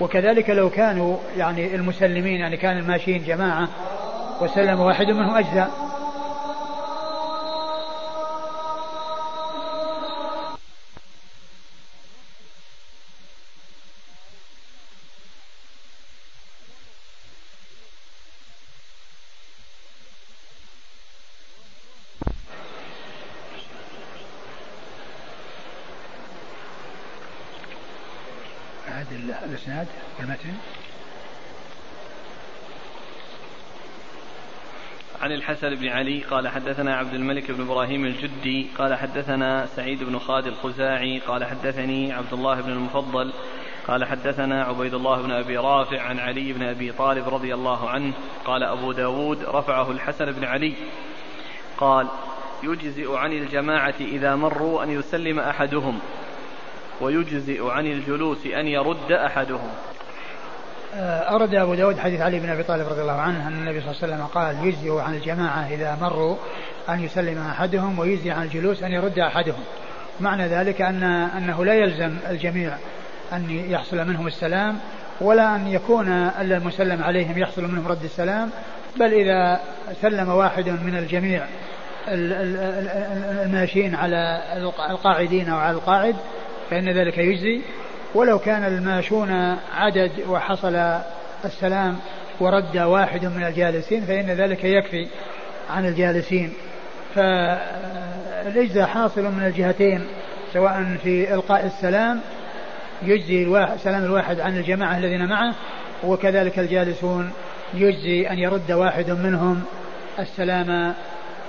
وكذلك لو كانوا يعني المسلمين يعني كان الماشيين جماعة وسلم واحد منهم أجزاء الإسناد والمتن عن الحسن بن علي قال حدثنا عبد الملك بن إبراهيم الجدي قال حدثنا سعيد بن خالد الخزاعي قال حدثني عبد الله بن المفضل قال حدثنا عبيد الله بن أبي رافع عن علي بن أبي طالب رضي الله عنه قال أبو داود رفعه الحسن بن علي قال يجزئ عن الجماعة إذا مروا أن يسلم أحدهم ويجزئ عن الجلوس أن يرد أحدهم. آه، أرد أبو داود حديث علي بن أبي طالب رضي الله عنه أن النبي صلى الله عليه وسلم قال يجزئ عن الجماعة إذا مروا أن يسلم أحدهم ويجزي عن الجلوس أن يرد أحدهم. معنى ذلك أن أنه لا يلزم الجميع أن يحصل منهم السلام ولا أن يكون المسلم عليهم يحصل منهم رد السلام بل إذا سلم واحد من الجميع الماشيين على القاعدين أو على القاعد فإن ذلك يجزي. ولو كان الماشون عدد وحصل السلام ورد واحد من الجالسين فإن ذلك يكفي عن الجالسين. فالإجزاء حاصل من الجهتين سواء في إلقاء السلام يجزي سلام الواحد عن الجماعة الذين معه وكذلك الجالسون يجزي أن يرد واحد منهم السلام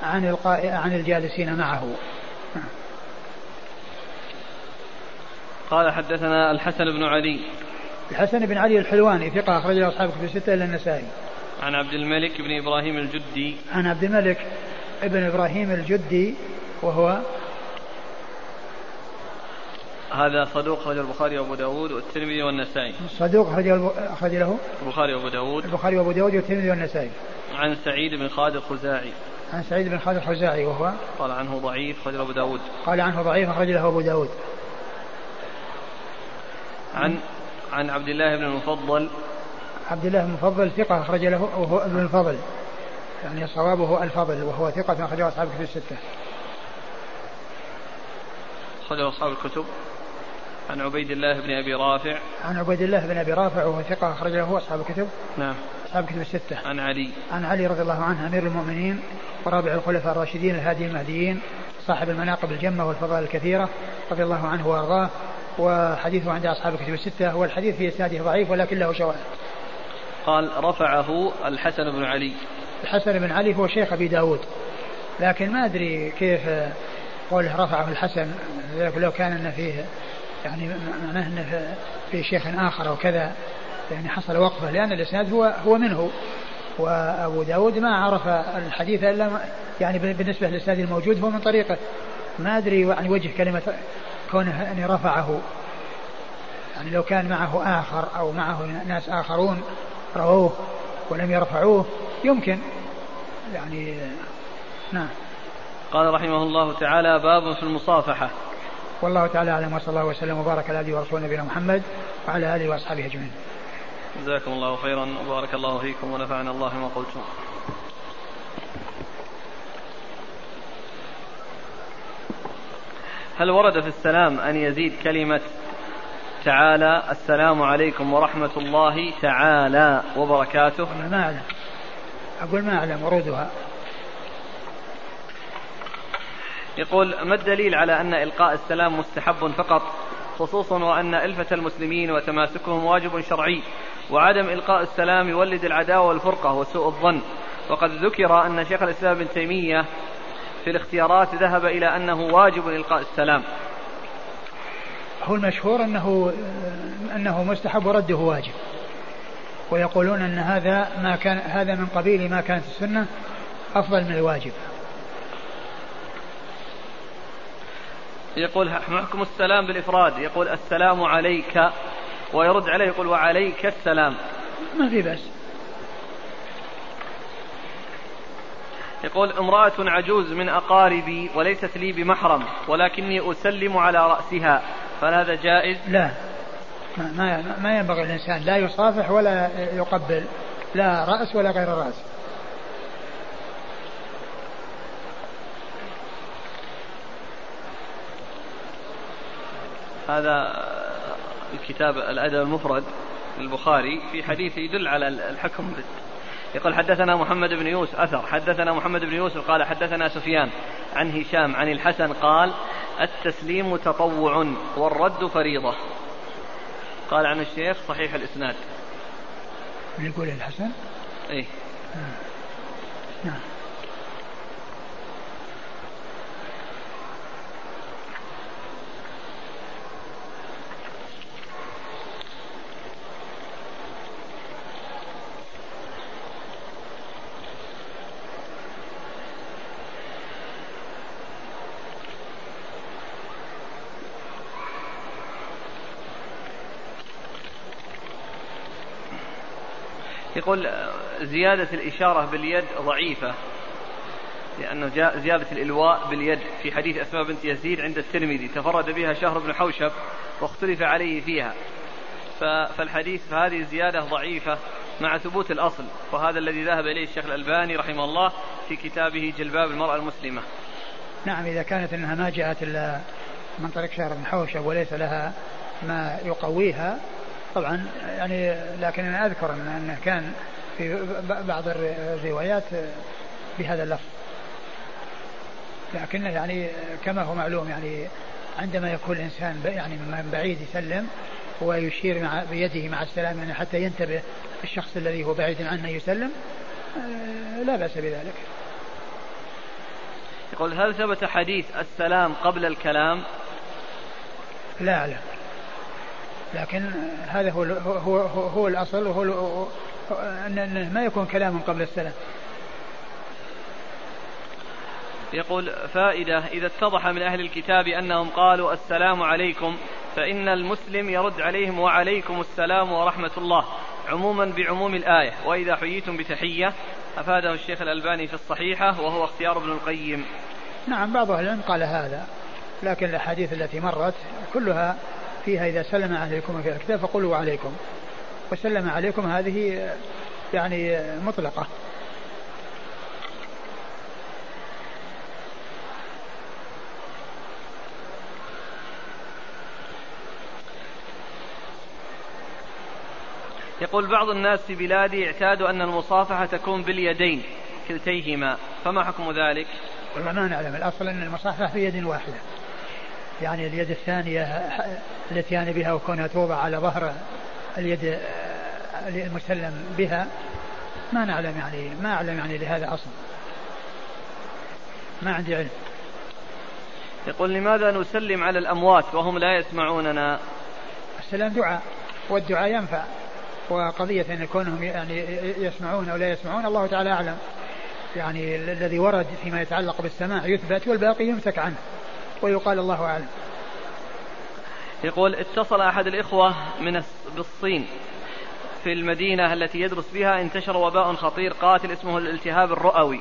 عن القاء عن الجالسين معه. قال حدثنا الحسن بن علي الحسن بن علي الحلواني ثقة أخرج له أصحاب كتب الستة إلا النسائي. عن عبد الملك بن إبراهيم الجدي. عن عبد الملك بن إبراهيم الجدي وهو هذا صدوق أخرج البخاري وأبو داود والترمذي والنسائي. صدوق أخرج أخرج له البخاري وأبو داود البخاري وأبو داود والترمذي والنسائي. عن سعيد بن خالد الخزاعي. عن سعيد بن خالد الخزاعي وهو قال عنه ضعيف أخرج أبو داود. قال عنه ضعيف أخرج له أبو داود. عن عن عبد الله بن المفضل. عبد الله بن المفضل ثقة أخرج له وهو ابن الفضل. يعني صوابه الفضل وهو ثقة أخرجه أصحاب الكتب الستة. أخرجه أصحاب الكتب. عن عبيد الله بن أبي رافع. عن عبيد الله بن أبي رافع وهو ثقة أخرج له أصحاب الكتب. نعم. أصحاب الكتب الستة. عن علي. عن علي رضي الله عنه أمير المؤمنين ورابع الخلفاء الراشدين الهادي المهديين صاحب المناقب الجمة والفضائل الكثيرة رضي الله عنه وأرضاه. وحديثه عند أصحاب الكتب الستة والحديث في إسناده ضعيف ولكن له شواهد قال رفعه الحسن بن علي. الحسن بن علي هو شيخ أبي داود. لكن ما أدري كيف قوله رفعه الحسن لو كان أن فيه يعني معناه أن في شيخ آخر أو كذا يعني حصل وقفة لأن الإسناد هو هو منه. وأبو داود ما عرف الحديث إلا يعني بالنسبة للإسناد الموجود هو من طريقه. ما أدري يعني وجه كلمة كونه يعني رفعه. يعني لو كان معه آخر أو معه ناس آخرون رووه ولم يرفعوه يمكن. يعني نعم. قال رحمه الله تعالى باب في المصافحة. والله تعالى أعلم وصلى الله وسلم وبارك على عبده ورسوله نبينا محمد وعلى آله وأصحابه أجمعين. جزاكم الله خيرا وبارك الله فيكم ونفعنا الله ما قلتم. هل ورد في السلام أن يزيد كلمة تعالى؟ السلام عليكم ورحمة الله تعالى وبركاته. أنا ما أعلم. أقول ما أعلم ورودها يقول ما الدليل على أن إلقاء السلام مستحب فقط خصوصا وأن ألفة المسلمين وتماسكهم واجب شرعي وعدم إلقاء السلام يولد العداوة والفرقة وسوء الظن؟ وقد ذكر أن شيخ الإسلام ابن تيمية في الاختيارات ذهب إلى أنه واجب إلقاء السلام. هو المشهور أنه أنه مستحب ورده واجب. ويقولون أن هذا ما كان هذا من قبيل ما كانت السنة أفضل من الواجب. يقول حكم السلام بالإفراد. يقول السلام عليك. ويرد عليه يقول وعليك السلام. ما في بأس. يقول امرأة عجوز من أقاربي وليست لي بمحرم ولكني أسلم على رأسها. فهل هذا جائز؟ لا. ما ما ينبغي الإنسان لا يصافح ولا يقبل لا رأس ولا غير رأس. هذا الكتاب الأدب المفرد البخاري في حديث يدل على الحكم يقول حدثنا محمد بن يوسف أثر. حدثنا محمد بن يوسف قال حدثنا سفيان عن هشام عن الحسن قال التسليم تطوع والرد فريضة. قال عن الشيخ صحيح الإسناد. يقول الحسن؟ إيه. نعم. يقول زيادة الإشارة باليد ضعيفة لأنه جاء زيادة الإلواء باليد في حديث أسماء بنت يزيد عند الترمذي تفرد بها شهر بن حوشب واختلف عليه فيها. فالحديث فهذه الزيادة ضعيفة مع ثبوت الأصل وهذا الذي ذهب إليه الشيخ الألباني رحمه الله في كتابه جلباب المرأة المسلمة. نعم إذا كانت أنها ما جاءت إلا من طريق شهر بن حوشب وليس لها ما يقويها طبعا يعني لكن أنا أذكر أنه كان في بعض الروايات بهذا اللفظ. لكنه يعني كما هو معلوم يعني عندما يكون الإنسان يعني من بعيد يسلم ويشير مع بيده مع السلام يعني حتى ينتبه الشخص الذي هو بعيد عنه يسلم آه، لا بأس بذلك. يقول هل ثبت حديث السلام قبل الكلام؟ لا أعلم. لكن هذا هو هو هو, هو الأصل وهو انه ما يكون كلام قبل السلام. يقول فائدة إذا اتضح من أهل الكتاب أنهم قالوا السلام عليكم فإن المسلم يرد عليهم وعليكم السلام ورحمة الله عموما بعموم الآية وإذا حييتم بتحية أفاده الشيخ الألباني في الصحيحة وهو اختيار ابن القيم نعم بعض أهل العلم قال هذا لكن الأحاديث التي مرت كلها فيها إذا سلم عليكم في الكتاب فقولوا عليكم. وسلم عليكم هذه يعني مطلقة. يقول بعض الناس في بلادي اعتادوا أن المصافحة تكون باليدين كلتيهما. فما حكم ذلك؟ والله ما نعلم. الأصل أن المصافحة في يد واحدة. يعني اليد الثانية التي يعني بها وكونها توضع على ظهر اليد المسلم بها ما نعلم يعني ما أعلم يعني لهذا أصلا. ما عندي علم. يقول لماذا نسلم على الأموات وهم لا يسمعوننا؟ السلام دعاء والدعاء ينفع وقضية أن كونهم يعني يسمعون أو لا يسمعون الله تعالى أعلم. يعني الذي ورد فيما يتعلق بالسماع يثبت والباقي يمسك عنه. ويقال الله أعلم. يقول اتصل أحد الإخوة من بالصين في المدينة التي يدرس بها انتشر وباء خطير قاتل اسمه الالتهاب الرئوي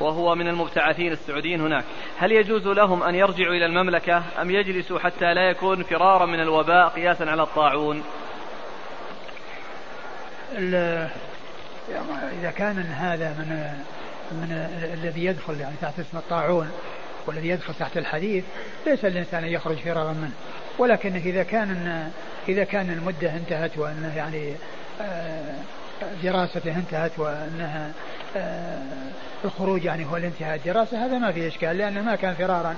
وهو من المبتعثين السعوديين هناك. هل يجوز لهم أن يرجعوا إلى المملكة؟ أم يجلسوا حتى لا يكون فرارا من الوباء قياسا على الطاعون؟ إذا كان هذا من من الذي يدخل يعني تحت اسم الطاعون والذي يدخل تحت الحديث ليس الإنسان أن يخرج فرارا منه ولكن إذا كان إذا كان المدة انتهت وأنه يعني آه، دراسته انتهت وأنها آه، الخروج يعني هو الانتهاء الدراسة هذا ما فيه إشكال لأنه ما كان فرارا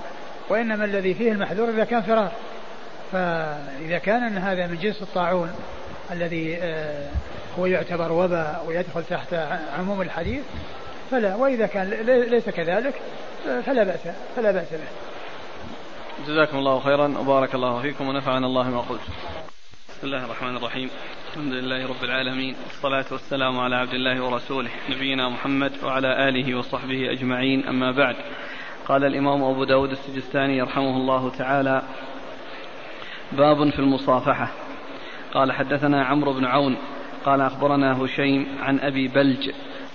وإنما الذي فيه المحذور إذا كان فرار. فإذا كان أن هذا من جنس الطاعون الذي آه، هو يعتبر وباء ويدخل تحت عموم الحديث فلا وإذا كان ليس كذلك فلا بأس فلا بأس به. جزاكم الله خيرا وبارك الله فيكم ونفعنا الله ما قلت. بسم الله الرحمن الرحيم. الحمد لله رب العالمين والصلاة والسلام على عبد الله ورسوله نبينا محمد وعلى آله وصحبه أجمعين أما بعد. قال الإمام أبو داود السجستاني يرحمه الله تعالى باب في المصافحة. قال حدثنا عمرو بن عون قال أخبرنا هشيم عن أبي بلج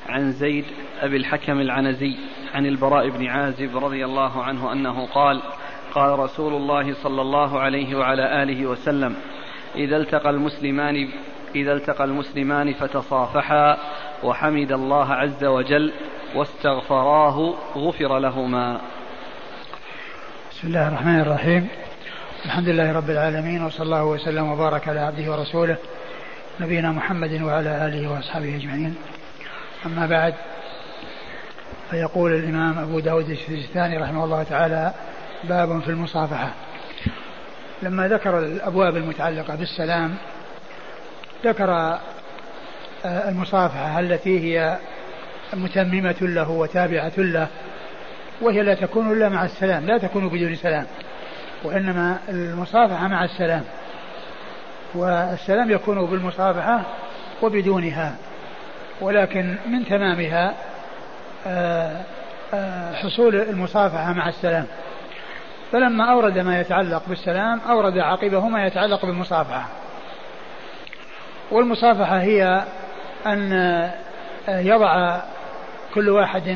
عن زيد أبي الحكم العنزي عن البراء بن عازب رضي الله عنه أنه قال قال رسول الله صلى الله عليه وعلى آله وسلم إذا التقى المسلمان إذا التقى المسلمان فتصافحا وحمد الله عز وجل واستغفراه غفر لهما. بسم الله الرحمن الرحيم. الحمد لله رب العالمين وصلى الله وسلم وبارك على عبده ورسوله نبينا محمد وعلى آله وأصحابه أجمعين. أما بعد فيقول الإمام أبو داود السجستاني رحمه الله تعالى باب في المصافحة. لما ذكر الأبواب المتعلقة بالسلام ذكر آه، المصافحة التي هي متممة له وتابعة له وهي لا تكون إلا مع السلام لا تكون بدون سلام وإنما المصافحة مع السلام. والسلام يكون بالمصافحة وبدونها. ولكن من تمامها آه، آه، حصول المصافحة مع السلام. فلما أورد ما يتعلق بالسلام أورد عقبه ما يتعلق بالمصافحة. والمصافحة هي أن يضع كل واحد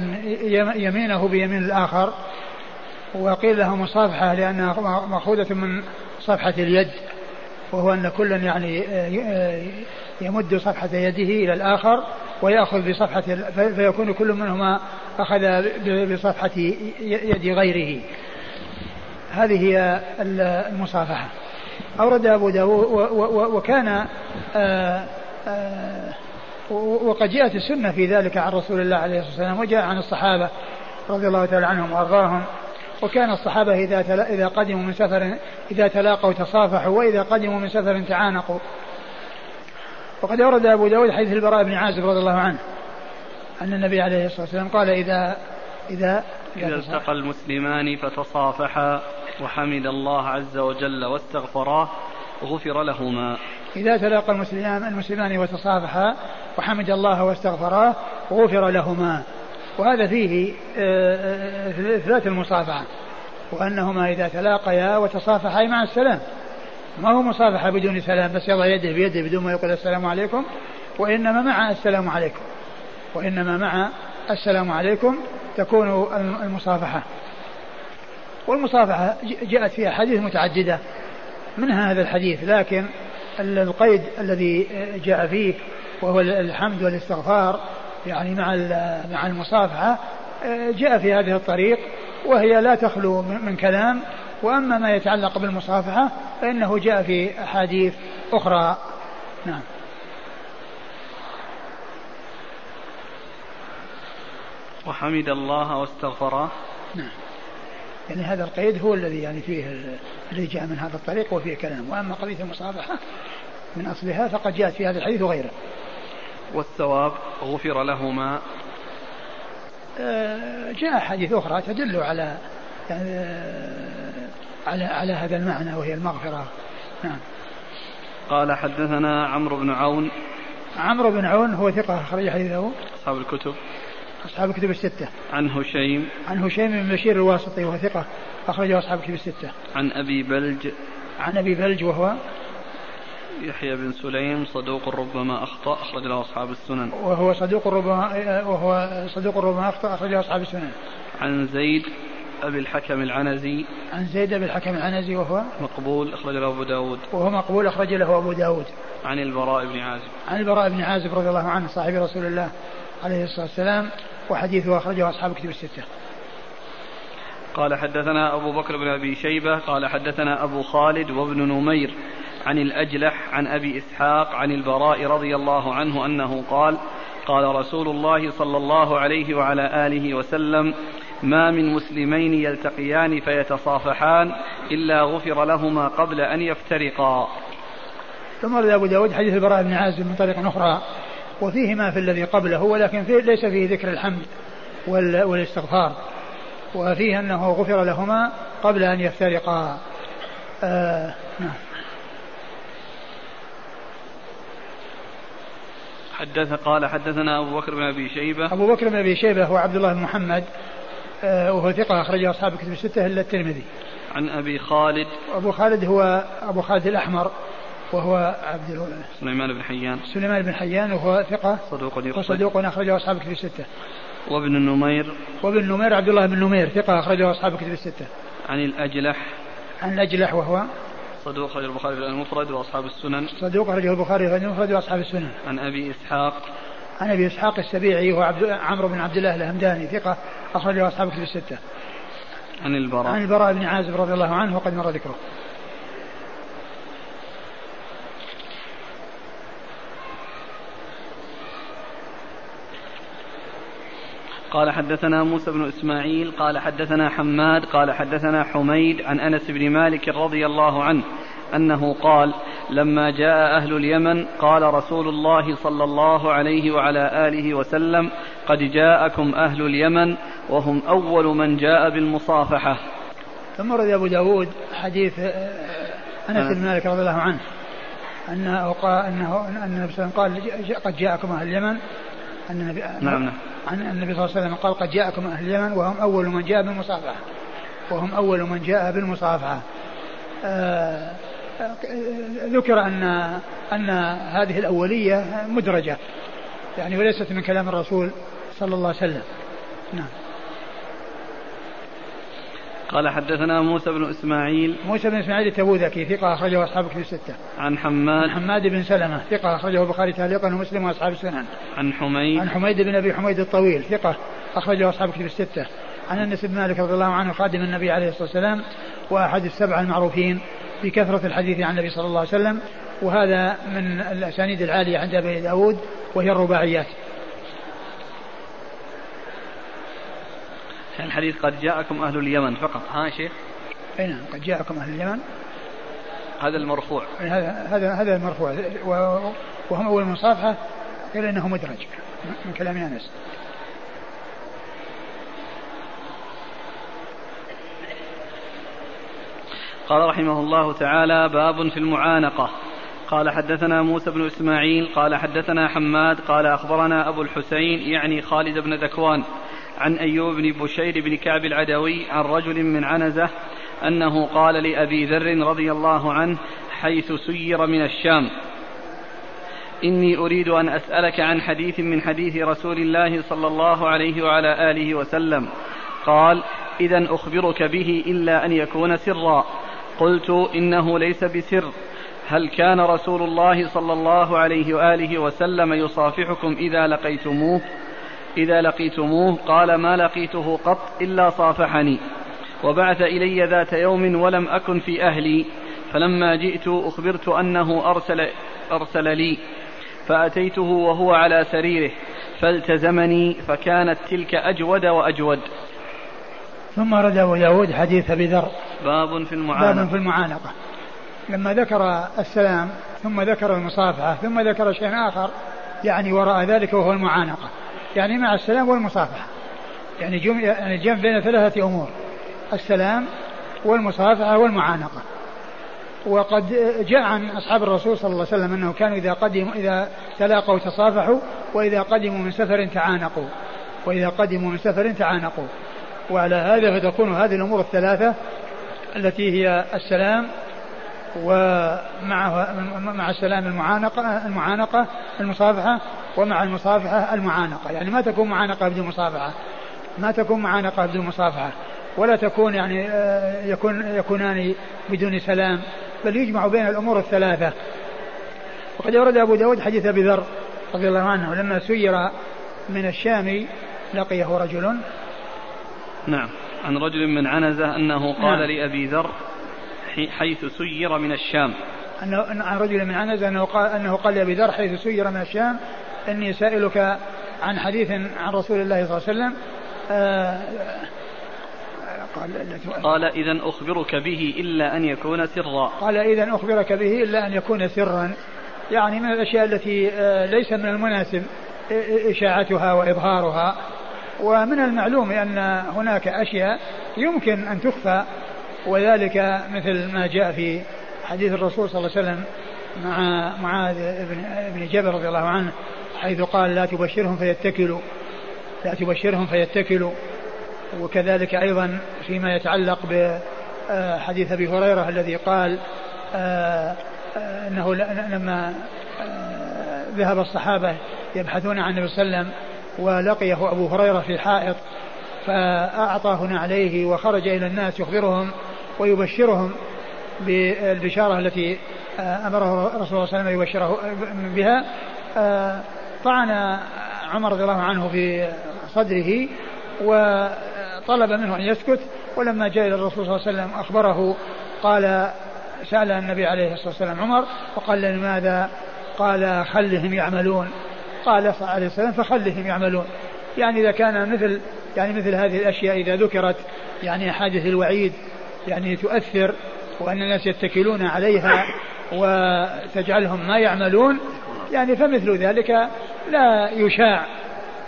يمينه بيمين الآخر وقيل له مصافحة لأنها مأخوذة من صفحة اليد. وهو أن كل يعني يمد صفحة يده إلى الآخر ويأخذ بصفحة فيكون كل منهما أخذ بصفحة يد غيره. هذه هي المصافحة. أورد أبو داود وكان آه، آه، وقد جاءت السنة في ذلك عن رسول الله عليه الصلاة والسلام وجاء عن الصحابة رضي الله تعالى عنهم وأرضاهم. وكان الصحابة إذا إذا قدموا من سفر إذا تلاقوا تصافحوا وإذا قدموا من سفر تعانقوا. وقد أورد أبو داود حديث البراء بن عازب رضي الله عنه أن النبي عليه الصلاة والسلام قال إذا إذا إذا التقى المسلمان فتصافحا وحمد الله عز وجل واستغفراه غفر لهما. إذا تلاقى المسلمان المسلمان وتصافحا وحمد الله واستغفراه غفر لهما. وهذا فيه آه، آه، إثبات المصافحة وأنهما إذا تلاقيا وتصافحا مع السلام. ما هو مصافحة بدون سلام بس يضع يده بيده بدون ما يقول السلام عليكم وإنما مع السلام عليكم. وإنما مع السلام عليكم تكون المصافحة. والمصافحة جاءت فيها حديث متعددة منها هذا الحديث لكن القيد الذي جاء فيه وهو الحمد والاستغفار يعني مع مع المصافحة جاء في هذه الطريق وهي لا تخلو من كلام. وأما ما يتعلق بالمصافحة فإنه جاء في أحاديث أخرى. نعم. وحمد الله واستغفره. نعم. يعني هذا القيد هو الذي يعني فيه الذي جاء من هذا الطريق وفيه كلام. وأما قضية المصافحة من أصلها فقد جاءت في هذا الحديث وغيره. والثواب غفر لهما آه، جاء حديث أخرى تدل على يعني على على هذا المعنى وهي المغفرة. نعم. قال حدثنا عمرو بن عون عمرو بن عون هو ثقة أخرج حديثه أصحاب الكتب أصحاب الكتب الستة. عن هشيم. عن هشيم بن بشير الواسطي وهو ثقة أخرجه أصحاب الكتب الستة. عن أبي بلج. عن أبي بلج وهو يحيى بن سليم صدوق ربما أخطأ أخرج له أصحاب السنن. وهو صدوق ربما وهو صدوق ربما أخطأ أخرج له أصحاب السنن. عن زيد أبي الحكم العنزي. عن زيد أبي الحكم العنزي وهو مقبول أخرج له أبو داود. وهو مقبول أخرج له أبو داود. عن البراء بن عازب. عن البراء بن عازب رضي الله عنه صاحب رسول الله عليه الصلاة والسلام وحديثه أخرجه أصحاب كتب الستة. قال حدثنا أبو بكر بن أبي شيبة قال حدثنا أبو خالد وابن نمير. عن الأجلح عن أبي إسحاق عن البراء رضي الله عنه أنه قال قال رسول الله صلى الله عليه وعلى آله وسلم ما من مسلمين يلتقيان فيتصافحان إلا غفر لهما قبل أن يفترقا. ثم ورد أبو داود حديث البراء بن عازب من طريق أخرى وفيه ما في الذي قبله ولكن فيه ليس فيه ذكر الحمد والاستغفار وفيه أنه غفر لهما قبل أن يفترقا. آه نعم. حدث قال حدثنا أبو بكر بن أبي شيبة. أبو بكر بن أبي شيبة هو عبد الله بن محمد آه وهو ثقة أخرجه أصحاب الكتب الستة إلا الترمذي. عن أبي خالد. أبو خالد هو أبو خالد الأحمر وهو عبد سليمان بن حيان. سليمان بن حيان وهو ثقة صدوق وصدوق أخرجه أصحاب الكتب الستة. وابن النمير. وابن النمير عبد الله بن نمير ثقة أخرجه أصحاب الكتب الستة. عن الأجلح. عن الأجلح وهو صدوق أخرجه البخاري في المفرد وأصحاب السنن. صدوق أخرجه البخاري في المفرد وأصحاب السنن. عن أبي إسحاق. عن أبي إسحاق السبيعي وهو عبد عمرو بن عبد الله الهمداني ثقة أخرجه أصحاب الكتب الستة. عن البراء. عن البراء بن عازب رضي الله عنه وقد مر ذكره. قال حدثنا موسى بن إسماعيل قال حدثنا حماد قال حدثنا حميد عن أنس بن مالك رضي الله عنه أنه قال لما جاء أهل اليمن قال رسول الله صلى الله عليه وعلى آله وسلم قد جاءكم أهل اليمن وهم أول من جاء بالمصافحة. ثم رد أبو داود حديث أنس بن مالك رضي الله عنه أنه قال أنه أن النبي صلى الله عليه وسلم قال قد جاءكم أهل اليمن. أن نعم نعم. عن النبي صلى الله عليه وسلم قال قد جاءكم أهل اليمن وهم أول من جاء بالمصافحة. وهم أول من جاء بالمصافحة. آه ذكر أن أن هذه الأولية مدرجة. يعني وليست من كلام الرسول صلى الله عليه وسلم. نعم. قال حدثنا موسى بن إسماعيل موسى بن إسماعيل التبوذكي ثقة أخرجه أصحاب كتب الستة. عن حماد عن حماد بن سلمة ثقة أخرجه البخاري تعليقا ومسلم وأصحاب السنن. عن حميد عن حميد بن أبي حميد الطويل ثقة أخرجه أصحاب كتب الستة. عن أنس بن مالك رضي الله عنه خادم النبي عليه الصلاة والسلام وأحد السبعة المعروفين بكثرة الحديث عن النبي صلى الله عليه وسلم وهذا من الأسانيد العالية عند أبي داود وهي الرباعيات. الحديث قد جاءكم أهل اليمن فقط. ها شيخ؟ أي نعم قد جاءكم أهل اليمن. هذا المرفوع. هذا هذا هذا المرفوع. وهم أول مصافحة قيل إنه مدرج من كلام أنس. قال رحمه الله تعالى باب في المعانقة. قال حدثنا موسى بن إسماعيل قال حدثنا حماد قال أخبرنا أبو الحسين يعني خالد بن ذكوان. عن أيوب بن بشير بن كعب العدوي عن رجل من عنزة أنه قال لأبي ذر رضي الله عنه حيث سير من الشام. إني أريد أن أسألك عن حديث من حديث رسول الله صلى الله عليه وعلى آله وسلم. قال إذا أخبرك به إلا أن يكون سرا. قلت إنه ليس بسر. هل كان رسول الله صلى الله عليه وآله وسلم يصافحكم إذا لقيتموه؟ إذا لقيتموه قال ما لقيته قط إلا صافحني. وبعث إلي ذات يوم ولم أكن في أهلي. فلما جئت أخبرت أنه أرسل, أرسل لي. فأتيته وهو على سريره. فالتزمني فكانت تلك أجود وأجود. ثم رد أبو داود حديث أبي ذر. باب في المعانقة. باب في المعانقة. لما ذكر السلام ثم ذكر المصافحة ثم ذكر شيء آخر يعني وراء ذلك وهو المعانقة. يعني مع السلام والمصافحة. يعني جم يعني الجمع بين ثلاثة أمور. السلام والمصافحة والمعانقة. وقد جاء عن أصحاب الرسول صلى الله عليه وسلم أنه كانوا إذا قدموا إذا تلاقوا تصافحوا وإذا قدموا من سفر تعانقوا. وإذا قدموا من سفر تعانقوا. وعلى هذا فتكون هذه الأمور الثلاثة التي هي السلام ومع مع السلام المعانقة المعانقة المصافحة ومع المصافحة المعانقة. يعني ما تكون معانقة بدون مصافحة. ما تكون معانقة بدون مصافحة. ولا تكون يعني آه، يكون يكونان بدون سلام. بل يجمع بين الأمور الثلاثة. وقد ورد أبو داود حديث أبي ذر رضي الله عنه لما سير من الشام لقيه رجل. نعم. عن رجل من عنزة أنه قال نعم. لأبي ذر حيث سير من الشام. أنه عن رجل من عنزة أنه قال, أنه قال لأبي ذر حيث سير من الشام إني سائلك عن حديث عن رسول الله صلى الله عليه وسلم آه، قال قال إذا أخبرك به إلا أن يكون سرا. قال إذا أخبرك به إلا أن يكون سرا. يعني من الأشياء التي آه، ليس من المناسب إشاعتها وإظهارها. ومن المعلوم أن هناك أشياء يمكن أن تخفى وذلك مثل ما جاء في حديث الرسول صلى الله عليه وسلم مع معاذ بن, بن جبل رضي الله عنه. حيث قال لا تبشرهم فيتكلوا. لا تبشرهم فيتكلوا. وكذلك أيضا فيما يتعلق بحديث أبي هريرة الذي قال آه، آه، أنه لما آه، ذهب الصحابة يبحثون عن النبي صلى الله عليه وسلم ولقيه أبو هريرة في حائط فأعطاه عليه وخرج إلى الناس يخبرهم ويبشرهم بالبشارة التي أمره الرسول صلى الله عليه وسلم يبشره بها. طعن عمر رضي الله عنه في صدره وطلب منه أن يسكت ولما جاء إلى الرسول صلى الله عليه وسلم أخبره قال سأل النبي عليه الصلاة والسلام عمر وقال لماذا قال خلهم يعملون. قال صلى الله عليه وسلم فخلهم يعملون. يعني إذا كان مثل يعني مثل هذه الأشياء إذا ذكرت يعني أحاديث الوعيد يعني تؤثر وأن الناس يتكلون عليها وتجعلهم ما يعملون يعني فمثل ذلك لا يشاع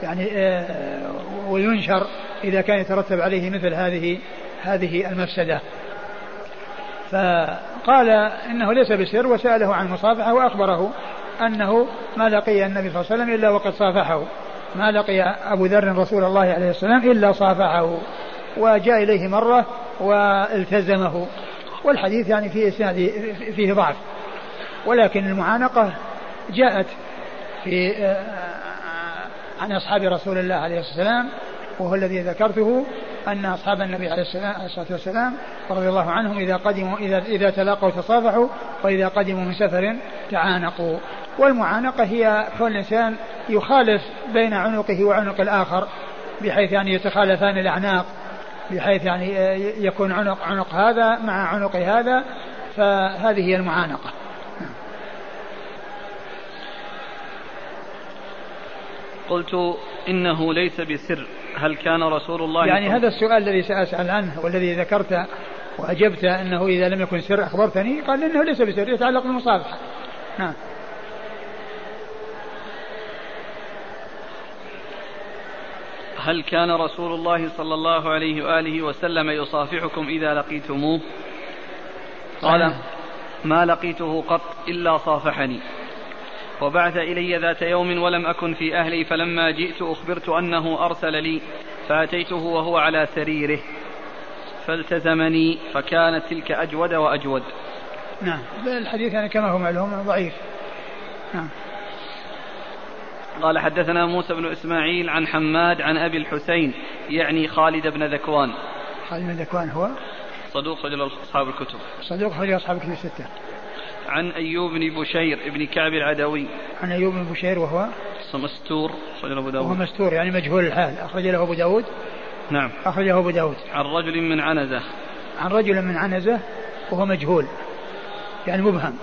يعني آه، وينشر إذا كان يترتب عليه مثل هذه هذه المفسدة. فقال إنه ليس بسر وسأله عن المصافحة وأخبره أنه ما لقي النبي صلى الله عليه وسلم إلا وقد صافحه. ما لقي أبو ذر رسول الله عليه السلام إلا صافحه. وجاء إليه مرة والتزمه. والحديث يعني فيه إسناد فيه ضعف. ولكن المعانقة جاءت في آه، عن أصحاب رسول الله عليه الصلاة والسلام وهو الذي ذكرته أن أصحاب النبي عليه الصلاة والسلام رضي الله عنهم إذا قدموا إذا إذا تلاقوا تصافحوا وإذا قدموا من سفر تعانقوا. والمعانقة هي كون الإنسان يخالف بين عنقه وعنق الآخر بحيث يعني يتخالفان الأعناق بحيث يعني يكون عنق عنق هذا مع عنق هذا فهذه هي المعانقة. قلت إنه ليس بسر. هل كان رسول الله يعني هذا السؤال الذي سأسأل عنه والذي ذكرت وأجبت أنه إذا لم يكن سر أخبرتني قال إنه ليس بسر يتعلق بالمصافحة نعم. هل كان رسول الله صلى الله عليه وآله وسلم يصافحكم إذا لقيتموه؟ قال ما لقيته قط إلا صافحني. وبعث إلي ذات يوم ولم أكن في أهلي فلما جئت أخبرت أنه أرسل لي فأتيته وهو على سريره فالتزمني فكانت تلك أجود وأجود. نعم. الحديث يعني كما هو معلوم ضعيف. نعم. قال حدثنا موسى بن إسماعيل عن حماد عن أبي الحسين يعني خالد بن ذكوان. خالد بن ذكوان هو؟ صدوق رجل أصحاب الكتب. صدوق رجل أصحاب الكتب الستة. عن أيوب بن بشير بن كعب العدوي. عن أيوب بن بشير وهو مستور أخرج له أبو داود. وهو مستور يعني مجهول الحال. أخرج له أبو داود. نعم. أخرجه أبو داود. عن رجل من عنزة. عن رجل من عنزة وهو مجهول. يعني مبهم.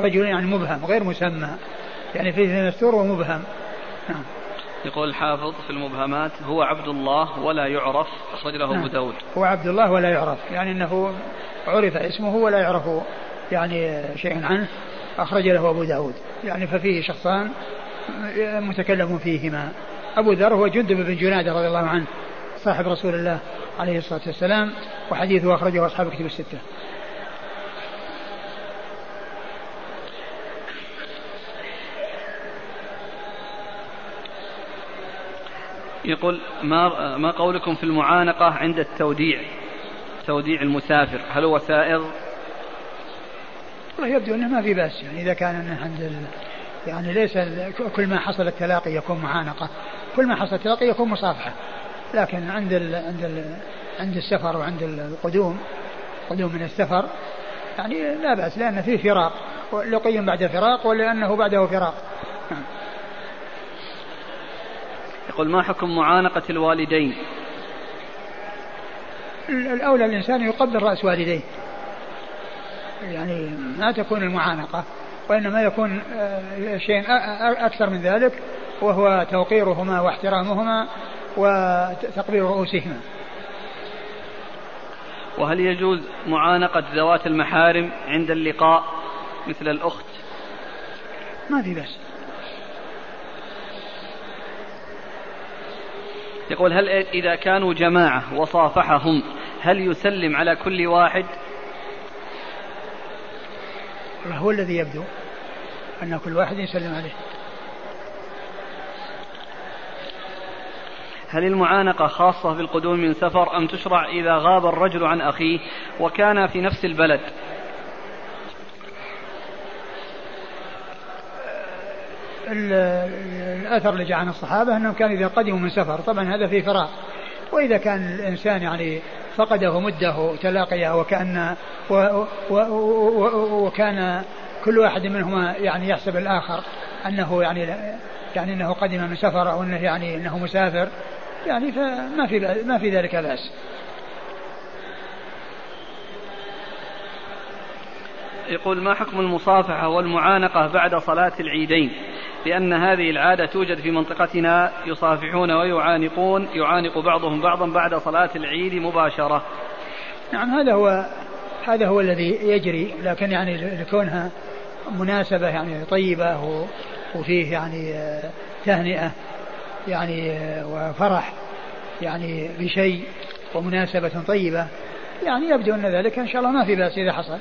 رجل يعني مبهم غير مسمى. يعني فيه مستور ومبهم. نعم. يقول الحافظ في المبهمات هو عبد الله ولا يعرف أخرج له نعم. أبو داود. هو عبد الله ولا يعرف. يعني أنه عرف اسمه ولا يعرف يعني شيء عنه أخرج له أبو داود. يعني ففيه شخصان متكلم فيهما. أبو ذر هو جندب بن جنادة رضي الله عنه صاحب رسول الله عليه الصلاة والسلام وحديثه أخرجه أصحاب كتب الستة. يقول ما ما قولكم في المعانقة عند التوديع؟ توديع المسافر. هل هو سائغ والله يبدو أنه ما في بأس يعني إذا كان أنه عند ال... يعني ليس كل ما حصل التلاقي يكون معانقة كل ما حصل التلاقي يكون مصافحة. لكن عند ال... عند ال... عند السفر وعند القدوم قدوم من السفر يعني لا بأس لأن فيه فراق. لقي بعد فراق ولأنه بعده فراق. يقول ما حكم معانقة الوالدين؟ الأولى الإنسان يقبل رأس والديه. يعني ما تكون المعانقة وإنما يكون آه، شيء أكثر من ذلك وهو توقيرهما واحترامهما وتقبيل رؤوسهما. وهل يجوز معانقة ذوات المحارم عند اللقاء مثل الأخت؟ ما في بأس. يقول هل إذا كانوا جماعة وصافحهم هل يسلم على كل واحد هو الذي يبدو أن كل واحد يسلم عليه. هل المعانقة خاصة بالقدوم من سفر أم تشرع إذا غاب الرجل عن أخيه وكان في نفس البلد؟ الأثر اللي جاء عن الصحابة أنهم كانوا إذا قدموا من سفر طبعا هذا في فراغ. وإذا كان الإنسان يعني فقده مدة تلاقيه وكأن و و و وكان كل واحد منهما يعني يحسب الآخر أنه يعني يعني أنه قدم من سفر أو أنه يعني أنه مسافر يعني فما في ما في ذلك بأس. يقول ما حكم المصافحة والمعانقة بعد صلاة العيدين لأن هذه العادة توجد في منطقتنا يصافحون ويعانقون يعانق بعضهم بعضا بعد صلاة العيد مباشرة. نعم هذا هو هذا هو الذي يجري لكن يعني لكونها مناسبة يعني طيبة وفيه يعني تهنئة يعني وفرح يعني بشيء ومناسبة طيبة يعني يبدو أن ذلك إن شاء الله ما في بأس إذا حصل.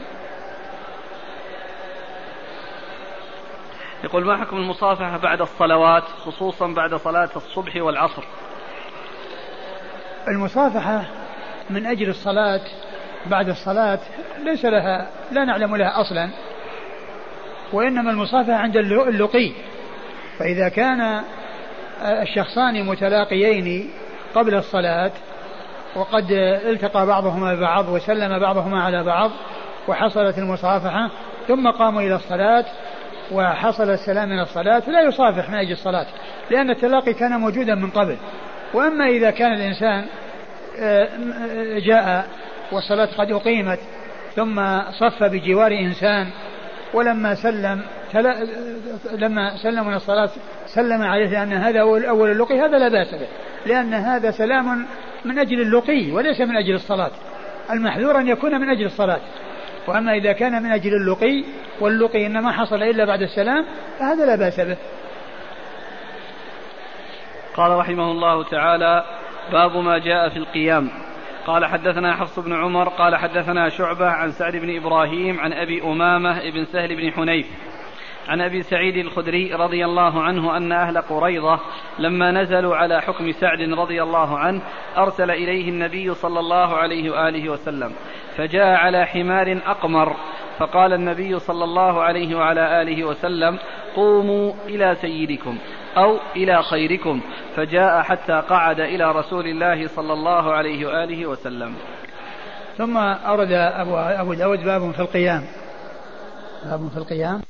يقول ما حكم المصافحة بعد الصلوات خصوصا بعد صلاة الصبح والعصر؟ المصافحة من أجل الصلاة بعد الصلاة ليس لها لا نعلم لها أصلا وإنما المصافحة عند اللقي. فإذا كان الشخصان متلاقيين قبل الصلاة وقد التقى بعضهما ببعض وسلم بعضهما على بعض وحصلت المصافحة ثم قاموا إلى الصلاة وحصل السلام من الصلاة لا يصافح من أجل الصلاة لأن التلاقي كان موجودا من قبل. وأما إذا كان الإنسان آه، جاء والصلاة قد أقيمت ثم صف بجوار إنسان ولما سلم لما سلم من الصلاة سلم عليه لأن هذا هو أول اللقي هذا لا بأس به لأن هذا سلام من أجل اللقي وليس من أجل الصلاة. المحذور أن يكون من أجل الصلاة. وأما إذا كان من أجل اللقي واللقي إنما حصل إلا بعد السلام فهذا لا بأس به. قال رحمه الله تعالى باب ما جاء في القيام. قال حدثنا حفص بن عمر قال حدثنا شعبة عن سعد بن إبراهيم عن أبي أمامة بن سهل بن حنيف. عن أبي سعيد الخدري رضي الله عنه أن أهل قريظة لما نزلوا على حكم سعد رضي الله عنه أرسل إليه النبي صلى الله عليه وآله وسلم فجاء على حمار أقمر فقال النبي صلى الله عليه وعلى آله وسلم قوموا إلى سيدكم أو إلى خيركم. فجاء حتى قعد إلى رسول الله صلى الله عليه وآله وسلم. ثم أورد أبو, أبو داود باب في القيام. باب في القيام.